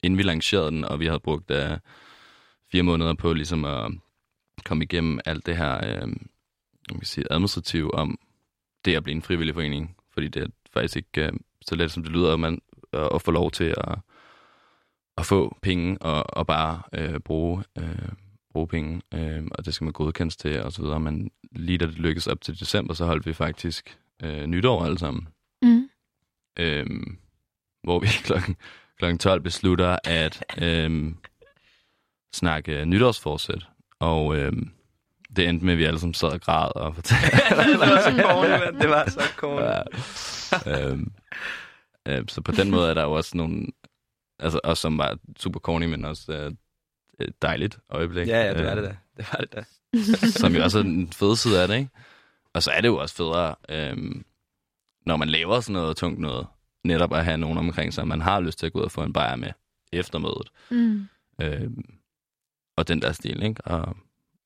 inden vi lancerede den, og vi havde brugt øh, fire måneder på ligesom at komme igennem alt det her øh, man kan sige, administrative om det at blive en frivillig forening. Fordi det er faktisk ikke øh, så let, som det lyder, at man øh, at få lov til at, at få penge og, og bare øh, bruge, øh, bruge penge. Øh, og det skal man godkendes til og så videre. Men lige da det lykkedes op til december, så holdt vi faktisk øh, nytår alle sammen. Mm. Øh, hvor vi klokken, klokken 12 beslutter at øh, snakke nytårsforsæt. Og øh, det endte med, at vi alle sammen sad og græd og fortalte, det var så mand. Det var så corny. Ja. øhm, øh, så på den måde er der jo også nogle, altså også som var super corny, men også øh, dejligt øjeblik. Ja, ja, det var øh, det da. Det var det da. Som jo også er den fede side af det, ikke? Og så er det jo også federe, øhm, når man laver sådan noget tungt noget, netop at have nogen omkring sig, man har lyst til at gå ud og få en bajer med efter mødet. Mm. Øhm, og den der stil, ikke? Og,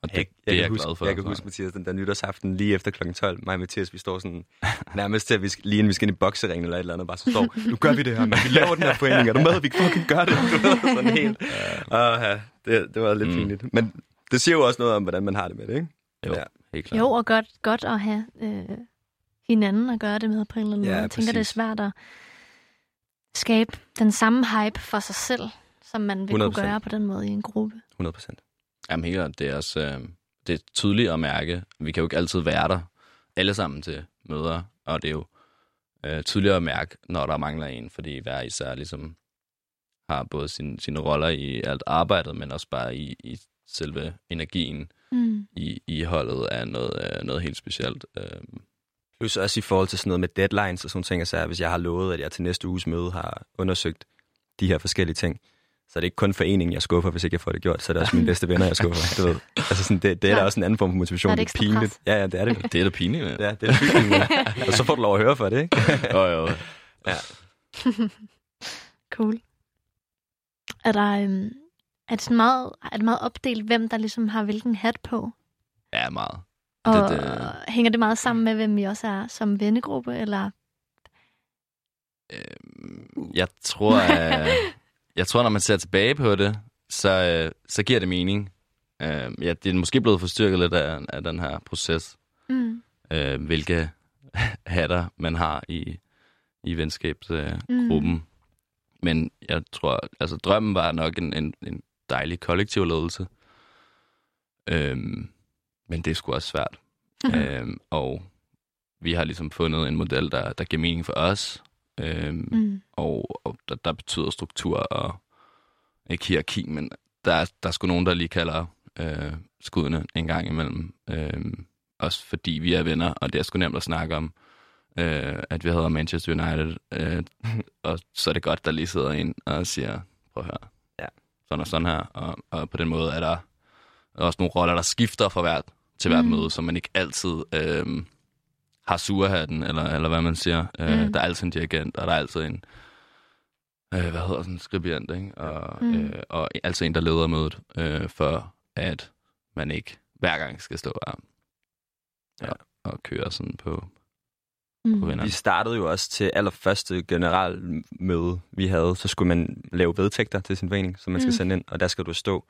og det, Jeg, det er kan jeg huske, glad for. Jeg kan huske, Mathias, den der nytårsaften lige efter kl. 12. Mig og Mathias, vi står sådan nærmest til, at vi skal, lige inden vi skal ind i bokseringen eller et eller andet, bare så står, nu gør vi det her, men vi laver den her forening, er du med? Vi fucking gør det. Sådan helt. Uh, ja, det, det var lidt Mm. pinligt. Men det siger jo også noget om, hvordan man har det med det, ikke? Jo, Ja. helt klart. Jo, og godt, godt at have øh, hinanden at gøre det med på en eller anden Ja, måde. Jeg tænker, det er præcis. svært at skabe den samme hype for sig selv, som man vil kunne 100%. gøre på den måde i en gruppe. 100 procent. Jamen helt klart, det er også øh, det er tydeligt at mærke. Vi kan jo ikke altid være der alle sammen til møder, og det er jo øh, tydeligt at mærke, når der mangler en, fordi hver især ligesom har både sin, sine roller i alt arbejdet, men også bare i, i selve energien Mm. i, i holdet er noget, øh, noget helt specielt. Øh, Plus også i forhold til sådan noget med deadlines og sådan ting, så hvis jeg har lovet, at jeg til næste uges møde har undersøgt de her forskellige ting, så er det ikke kun foreningen, jeg skuffer, hvis ikke jeg får det gjort, så er det også mine bedste venner, jeg skuffer. Du ved. Altså sådan, det, det er da også en anden form for motivation. Er det ikke pinligt. pres? Ja, ja, det er det. Det er da pinligt, med. Ja, det er pinligt. og så får du lov at høre for det, ikke? Jo, jo. Ja. Cool. Er der... Øhm, er det, sådan meget, er det meget opdelt, hvem der ligesom har hvilken hat på? Ja, meget. Og Det- det, det... hænger det meget sammen med, hvem vi også er som vennegruppe, eller... Øhm, jeg tror, at, jeg tror, når man ser tilbage på det, så, øh, så giver det mening. Øh, ja, det er måske blevet forstyrket lidt af, af den her proces, Mm. øh, hvilke hatter man har i, i venskabsgruppen. Øh, gruppen. Men jeg tror, altså drømmen var nok en, en, en dejlig kollektiv ledelse. Øhm, men det er sgu også svært. Mhm. Øhm, og vi har ligesom fundet en model, der, der giver mening for os. Øhm, Mm. og, og der, der betyder struktur og ikke hierarki, men der, er- der er sgu nogen, der lige kalder øh, skuddene en gang imellem. Øh, også fordi vi er venner, og det er sgu nemt at snakke om, øh, at vi hedder Manchester United. Øh, og så er det godt, der lige sidder en og siger, prøv at høre, Ja. sådan og sådan her. Og, og på den måde er der også nogle roller, der skifter fra hvert til hvert Mm. møde, så man ikke altid øh, har surhatten, eller, eller hvad man siger. Øh, Mm. Der er altid en dirigent, og der er altid en, øh, hvad hedder sådan en skribent, ikke? Og, Mm. øh, og altså en, der leder mødet, øh, for at man ikke hver gang skal stå og, Ja. og, og køre sådan på, Mm. på venner. Vi startede jo også til allerførste generalmøde, vi havde, så skulle man lave vedtægter til sin forening, som man skal Mm. sende ind, og der skal du stå,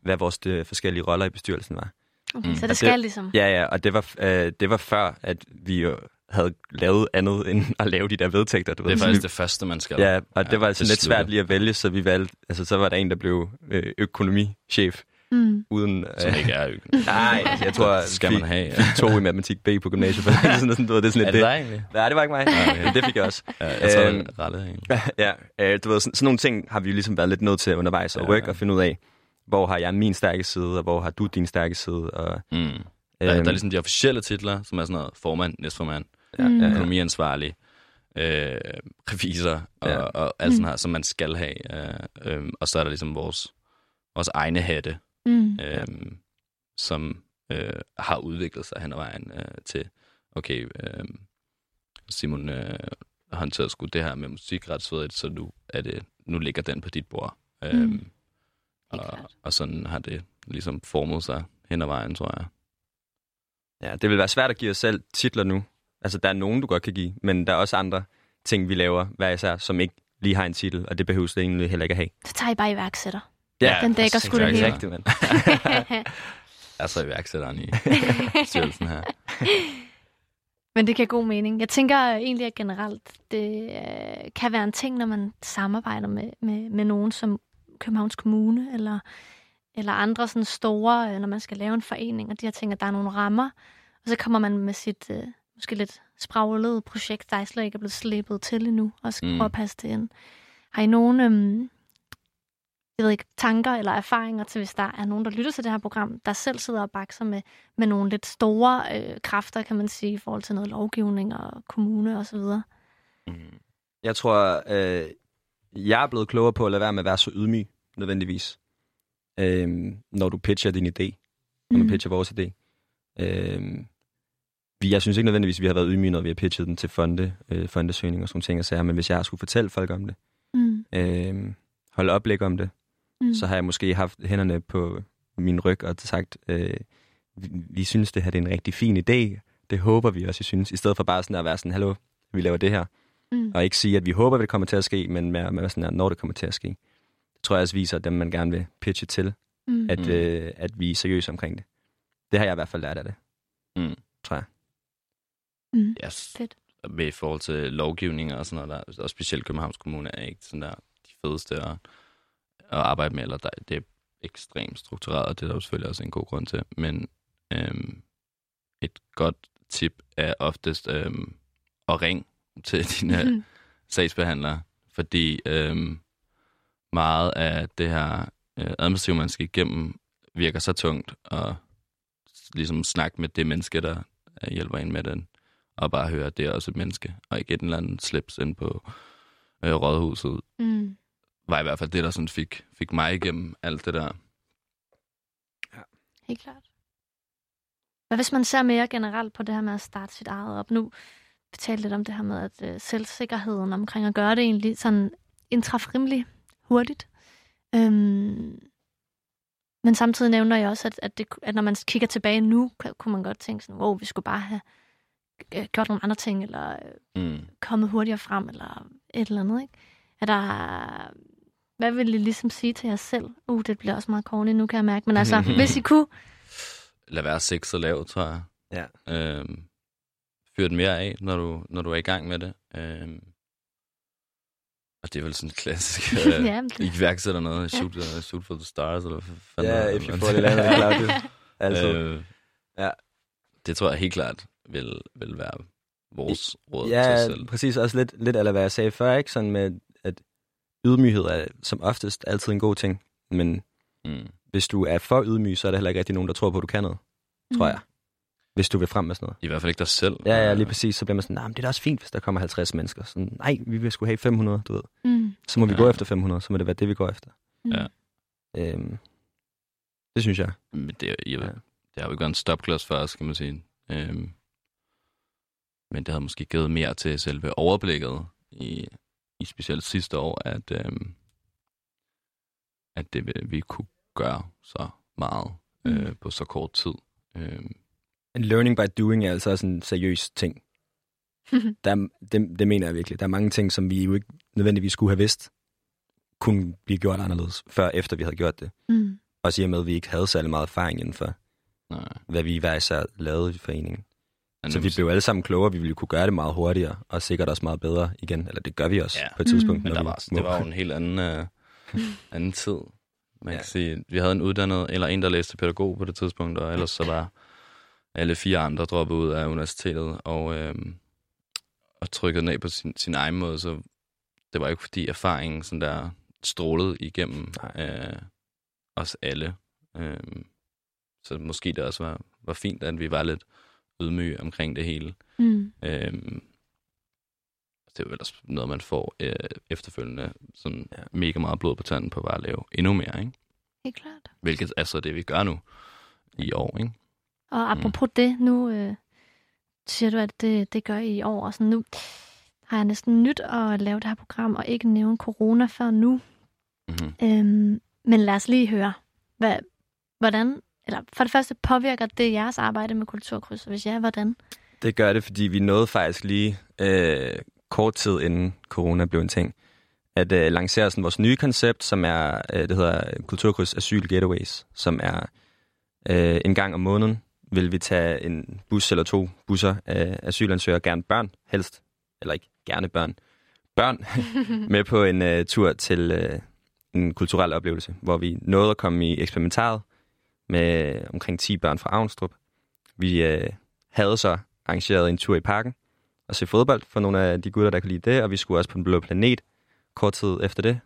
hvad vores de forskellige roller i bestyrelsen var. Okay, Mm. så det det- skal ligesom... Ja, ja, og det var, øh, det var før, at vi jo havde lavet andet end at lave de der vedtægter. Du Det er ved. Faktisk det første, man skal. Ja, og det Ja, var sådan lidt beslutte. svært lige at vælge, så vi valgte, altså så var der en, der blev øh, økonomichef, Mm. uden... Som Øh, ikke er ø- nej, altså, jeg tror, Det skal man fik, have. Ja. fik to i matematik B på gymnasiet. For sådan, sådan, du ved, det er sådan Er lidt det det. dig egentlig? Nej, det var ikke mig. okay. Men det fik jeg også. Ja, jeg tror, Øhm, det rettet egentlig. ja, øh, du ved, sådan, sådan nogle ting har vi jo ligesom været lidt nødt til undervejs at Ja. rykke og finde ud af, hvor har jeg min stærke side, og hvor har du din stærke side. Og, Mm. Der, der er ligesom de officielle titler, som er sådan noget formand, næstformand, ja, Mm. økonomiansvarlig, øh, revisor og, Ja. ja. og alt sådan her, som man skal have. Øh, øh, og så er der ligesom vores, vores egne hatte, Mm. øh, som øh, har udviklet sig hen ad vejen øh, til, okay, øh, Simon øh, håndterer sgu det her med musikretsfødet, så nu, er det, nu ligger den på dit bord. Øh, Mm. Og, og sådan har det ligesom formet sig hen ad vejen, tror jeg. Ja, det vil være svært at give os selv titler nu. Altså, der er nogen, du godt kan give, men der er også andre ting, vi laver hver især, som ikke lige har en titel, og det behøver det egentlig heller ikke at have. Så tager I bare iværksætter. Ja, Den dækker sgu det hele. Rigtigt, mand. Altså iværksætteren i styrelsen her. Men det giver god mening. Jeg tænker egentlig, at generelt det øh, kan være en ting, når man samarbejder med, med, med nogen som Københavns Kommune eller, eller andre sådan store, øh, når man skal lave en forening, og de her ting, at der er nogle rammer, og så kommer man med sit øh, måske lidt spraglede projekt, der slet ikke er blevet slæbet til endnu, og skal Mm. mm. prøve at passe det ind. Har I nogen øhm, jeg ved ikke, tanker eller erfaringer til, hvis der er nogen, der lytter til det her program, der selv sidder og bakser med, med nogle lidt store øh, kræfter, kan man sige, i forhold til noget lovgivning og kommune og så videre. Jeg tror, øh, jeg er blevet klogere på at lade være med at være så ydmyg, nødvendigvis. Øh, når du pitcher din idé, når du Mm. pitcher vores idé. Øh, vi, jeg synes ikke nødvendigvis, vi har været ydmyge, når vi har pitchet den til fonde, øh, fondesøgning og sådan ting og sager, men hvis jeg skulle fortælle folk om det, Mm. øh, holde oplæg om det, Mm. så har jeg måske haft hænderne på min ryg og sagt, øh, vi, vi synes, det her det er en rigtig fin idé. Det håber vi også, I synes. I stedet for bare sådan at være sådan, hallo, vi laver det her. Mm. Og ikke sige, at vi håber, at det kommer til at ske, men med, med sådan her, når det kommer til at ske. Tror jeg også viser dem, man gerne vil pitche til, Mm. at, Mm. øh, at vi er seriøse omkring det. Det har jeg i hvert fald lært af det, Mm. tror jeg. Mm. Yes. Fedt. Med i forhold til lovgivning og sådan noget, der, og specielt Københavns Kommune er ikke sådan der de fedeste at, at arbejde med, eller der, det er ekstremt struktureret, og det er der jo selvfølgelig også en god grund til. Men øhm, et godt tip er oftest øhm, at ringe til dine Mm. sagsbehandlere, fordi øhm, meget af det her øh, administrative, man skal igennem, virker så tungt, og ligesom snakke med det menneske, der hjælper en med den, og bare høre, at det er også et menneske, og ikke et eller andet slips ind på øh, rådhuset, Mm. var i hvert fald det, der sådan fik, fik mig igennem alt det der. Helt klart. Hvad hvis man ser mere generelt på det her med at starte sit eget op? Nu vi talte lidt om det her med, at øh, selvsikkerheden omkring at gøre det egentlig sådan indtræf rimelig hurtigt. Øhm, men samtidig nævner jeg også, at, at, det, at når man kigger tilbage nu, kan, kunne man godt tænke sådan, wow, vi skulle bare have øh, gjort nogle andre ting, eller øh, Mm. kommet hurtigere frem, eller et eller andet, ikke? Er der... Hvad vil I ligesom sige til jer selv? Uh, det bliver også meget corny nu, kan jeg mærke. Men altså, hvis I kunne... Lad være sex så lav, tror jeg. Ja. Øhm, fyr den mere af, når du, når du er i gang med det. Øhm, og det er vel sådan en klassisk øh, ja, iværksætter noget. Shoot, uh, shoot for the stars, eller hvad Ja, det, if you fall in love. Altså, Øh, Ja. Det tror jeg helt klart vil, vil være vores råd til ja, os selv. præcis. Også lidt, lidt eller hvad jeg sagde før, ikke? Sådan med, at ydmyghed er som oftest altid en god ting. Men Mm. hvis du er for ydmyg, så er der heller ikke rigtig nogen, der tror på, at du kan noget, tror jeg. Hvis du vil frem med sådan noget. I hvert fald ikke dig selv. Ja, ja, Øh, lige præcis. Så bliver man sådan, nej, men det er da også fint, hvis der kommer 50 mennesker. Sådan, nej, vi vil sgu have 500, du ved. Mm. Så må vi Ja. gå efter 500, så må det være det, vi går efter. Mm. Ja. Øhm, det synes jeg. Men det, er- jeg, Ja. det har jo ikke været en stopklods for os, kan man sige. Øhm, men det havde måske givet mere til selve overblikket i, i specielt sidste år, at, øhm, at det vi- vi kunne gøre så meget øh, Mm. på så kort tid. Øhm, En learning by doing er altså også en seriøs ting. Der er, det, det mener jeg virkelig. Der er mange ting, som vi jo ikke nødvendigvis skulle have vidst, kunne blive gjort anderledes, før efter vi havde gjort det. mm. Også i og med, at vi ikke havde særlig meget erfaring inden for, nej. hvad vi hver især lavede i foreningen. Så vi blev alle sammen klogere, vi ville kunne gøre det meget hurtigere, og sikkert også meget bedre igen. Eller det gør vi også Ja. på et tidspunkt. Mm. Men når der var, må. det var jo en helt anden, øh, anden tid. Man Ja. kan sige, vi havde en uddannet, eller en, der læste pædagog på det tidspunkt, og ellers så var alle fire andre droppet ud af universitetet og, øh, og trykket ned på sin, sin egen måde. Så det var jo ikke fordi erfaringen sådan der strålede igennem øh, os alle. Øh, så måske det også var, var fint, at vi var lidt ydmyge omkring det hele. Mm. Øhm, det er jo ellers noget, man får øh, efterfølgende sådan Ja. ja. mega meget blod på tanden på bare at lave endnu mere, ikke? Helt klart. Hvilket er så det, vi gør nu i år, ikke? Og apropos mm. det, nu øh, siger du, at det, det gør I i år. Og sådan, nu har jeg næsten nyt at lave det her program, og ikke nævne corona før nu. Mm-hmm. Øhm, men lad os lige høre, hvad, hvordan, eller for det første, påvirker det jeres arbejde med kulturkryds? Og hvis ja, hvordan? Det gør det, fordi vi nåede faktisk lige øh, kort tid inden corona blev en ting, at øh, lancere sådan vores nye koncept, som er, øh, det hedder Kulturkryds Asyl Getaways, som er øh, en gang om måneden vil vi tage en bus eller to busser af asylansøgere, gerne børn helst, eller ikke gerne børn, børn med på en øh, tur til øh, en kulturel oplevelse, hvor vi nåede at komme i eksperimentaret med omkring 10 børn fra Avnstrup. Vi øh, havde så arrangeret en tur i parken og se fodbold for nogle af de gutter, der kunne lide det, og vi skulle også på den blå planet kort tid efter det.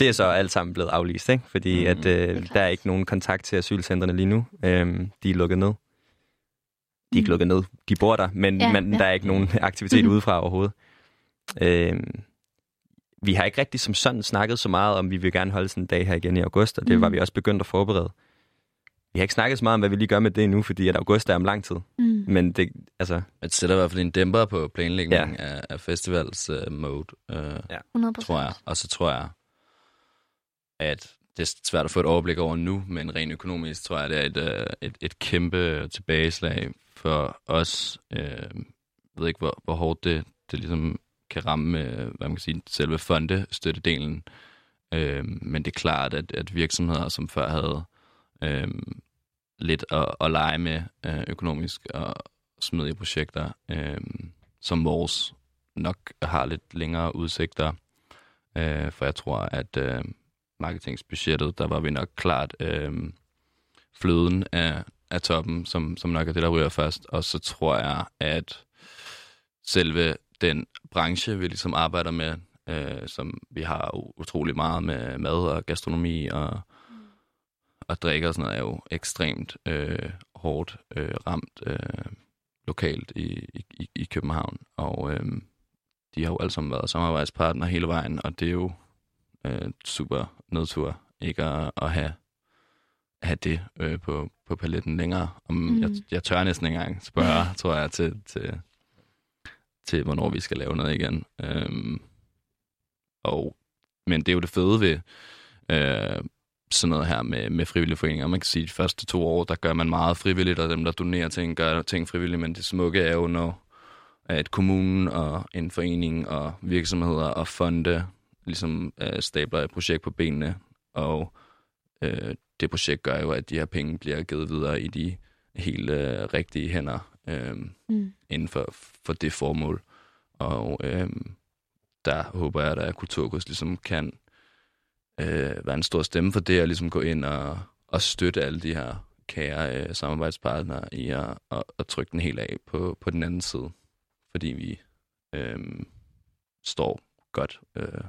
Det er så alt sammen blevet aflyst, ikke? fordi Mm, at, er øh, der er ikke nogen kontakt til asylcentrene lige nu. Øhm, de er lukket ned. De er ikke Mm. lukket ned. De bor der, men, Ja, ja, men ja. der er ikke nogen aktivitet Mhm. udefra overhovedet. Øhm, vi har ikke rigtig som sådan snakket så meget om, vi vil gerne holde sådan en dag her igen i august, og det Mhm. var vi også begyndt at forberede. Vi har ikke snakket så meget om, hvad vi lige gør med det nu, fordi at august er om lang tid. Mm. Men det, altså, Det sætter i hvert fald en dæmper på planlægningen Ja. ja. af, af festivals uh, mode, uh, 100 tror jeg. Og så tror jeg, at det er svært at få et overblik over nu, men rent økonomisk tror jeg, det er et, øh, et, et kæmpe tilbageslag for os. Øh, jeg ved ikke, hvor, hvor hårdt det, det ligesom kan ramme, øh, hvad man kan sige, selve fondestøttedelen. Men det er klart, at, at virksomheder, som før havde øh, lidt at, at lege med øh, økonomisk og smidige projekter, øh, som vores nok har lidt længere udsigter. Øh, for jeg tror, at øh, marketingsbudgettet, der var vi nok klart øh, fløden af, af toppen, som, som nok er det, der ryger først. Og så tror jeg, at selve den branche, vi ligesom arbejder med, øh, som vi har utrolig meget med mad og gastronomi og, og drikke og sådan noget, er jo ekstremt øh, hårdt øh, ramt. Øh, lokalt i, i, i København. Og øh, de har jo alle sammen været samarbejdspartner hele vejen, og det er jo øh, super nedtur ikke at, at have, have det øh, på, på paletten længere. Om, mm. jeg, jeg tør næsten ikke engang spørge, tror jeg, til, til, til hvornår vi skal lave noget igen. Øhm, og, men det er jo det fede ved øh, sådan noget her med, med frivillige foreninger. Man kan sige, at de første to år, der gør man meget frivilligt, og dem, der donerer ting, gør ting frivilligt, men det smukke er jo, når at kommunen og en forening og virksomheder og fonde ligesom øh, stabler et projekt på benene, og øh, det projekt gør jo, at de her penge bliver givet videre i de helt øh, rigtige hænder øh, mm. inden for, for det formål. Og øh, der håber jeg, at Kulturkurs ligesom kan øh, være en stor stemme for det, og ligesom gå ind og, og støtte alle de her kære øh, samarbejdspartnere i at, at, at trykke den helt af på, på den anden side. Fordi vi øh, står godt øh,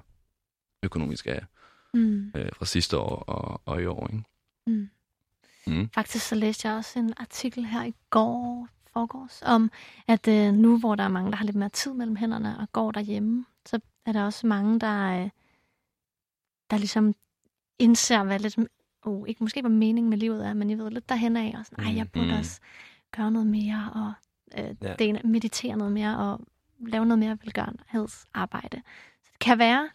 økonomisk af mm. øh, fra sidste år og, og i år. Ikke? Mm. Mm. Faktisk så læste jeg også en artikel her i går, forgårs, om at øh, nu, hvor der er mange, der har lidt mere tid mellem hænderne og går derhjemme, så er der også mange, der, øh, der ligesom indser, hvad lidt, oh, ikke måske hvad meningen med livet er, men jeg ved lidt derhen af, og sådan, ej, jeg burde mm. også gøre noget mere, og øh, ja. det, meditere noget mere, og lave noget mere velgørenhedsarbejde. Så det kan være,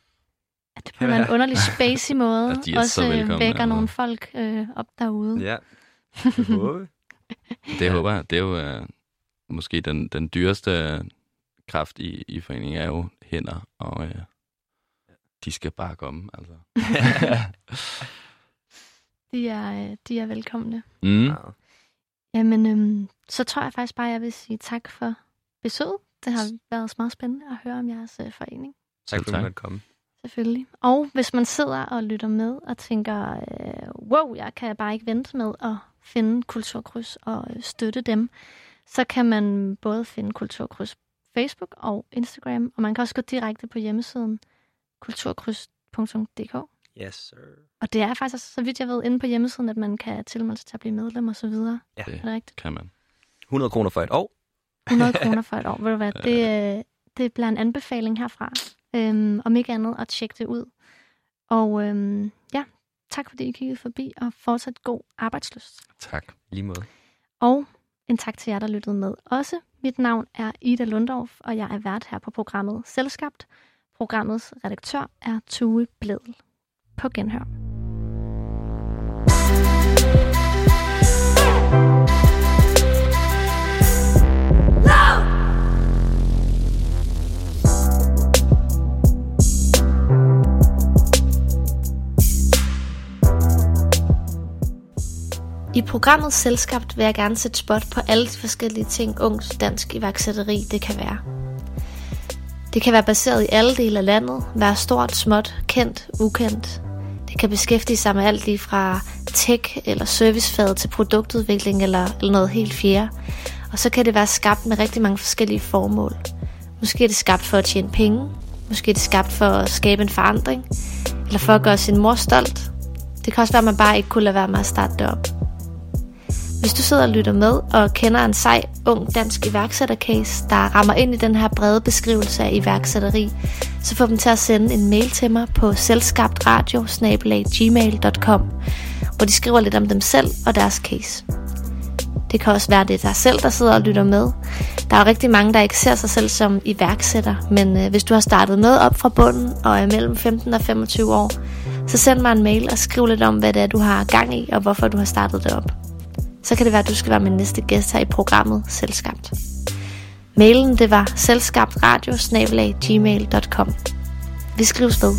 at det på en underlig spacey måde også øh, vækker altså. nogle folk øh, op derude. Ja, det håber Det håber jeg. Det er jo uh, måske den, den dyreste kraft i, i foreningen er jo hænder, og uh, de skal bare komme. Altså. de, er, de er velkomne. Mm. Jamen, øhm, så tror jeg faktisk bare, at jeg vil sige tak for besøget. Det har været meget spændende at høre om jeres uh, forening. Tak for at du komme. Selvfølgelig. Og hvis man sidder og lytter med og tænker, øh, wow, jeg kan bare ikke vente med at finde Kulturkryds og øh, støtte dem, så kan man både finde Kulturkryds Facebook og Instagram, og man kan også gå direkte på hjemmesiden kulturkryds.dk. Yes, sir. Og det er faktisk, så vidt jeg ved, inde på hjemmesiden, at man kan tilmelde sig til at blive medlem og så videre. Ja, det er det rigtigt? kan man. 100 kroner for et år. 100 kroner for et år. Ved du hvad, det, øh, det bliver en anbefaling herfra. Øhm, om ikke andet at tjekke det ud. Og øhm, ja, tak fordi I kiggede forbi, og fortsat god arbejdsløst. Tak. Lige måde. Og en tak til jer, der lyttede med også. Mit navn er Ida Lundorf, og jeg er vært her på programmet Selskabt. Programmets redaktør er Tue Bledel. På genhør. I programmet Selskabt vil jeg gerne sætte spot på alle de forskellige ting ungt dansk iværksætteri det kan være. Det kan være baseret i alle dele af landet, være stort, småt, kendt, ukendt. Det kan beskæftige sig med alt lige fra tech eller servicefaget til produktudvikling eller, eller noget helt fjerde. Og så kan det være skabt med rigtig mange forskellige formål. Måske er det skabt for at tjene penge, måske er det skabt for at skabe en forandring, eller for at gøre sin mor stolt. Det kan også være, at man bare ikke kunne lade være med at starte det op. Hvis du sidder og lytter med og kender en sej, ung dansk iværksættercase, der rammer ind i den her brede beskrivelse af iværksætteri, så få dem til at sende en mail til mig på selskabtradio hvor de skriver lidt om dem selv og deres case. Det kan også være, det er dig selv, der sidder og lytter med. Der er jo rigtig mange, der ikke ser sig selv som iværksætter, men øh, hvis du har startet noget op fra bunden og er mellem 15 og 25 år, så send mig en mail og skriv lidt om, hvad det er, du har gang i, og hvorfor du har startet det op så kan det være, at du skal være min næste gæst her i programmet Selskabt. Mailen det var selskabtradio Vi skrives ved.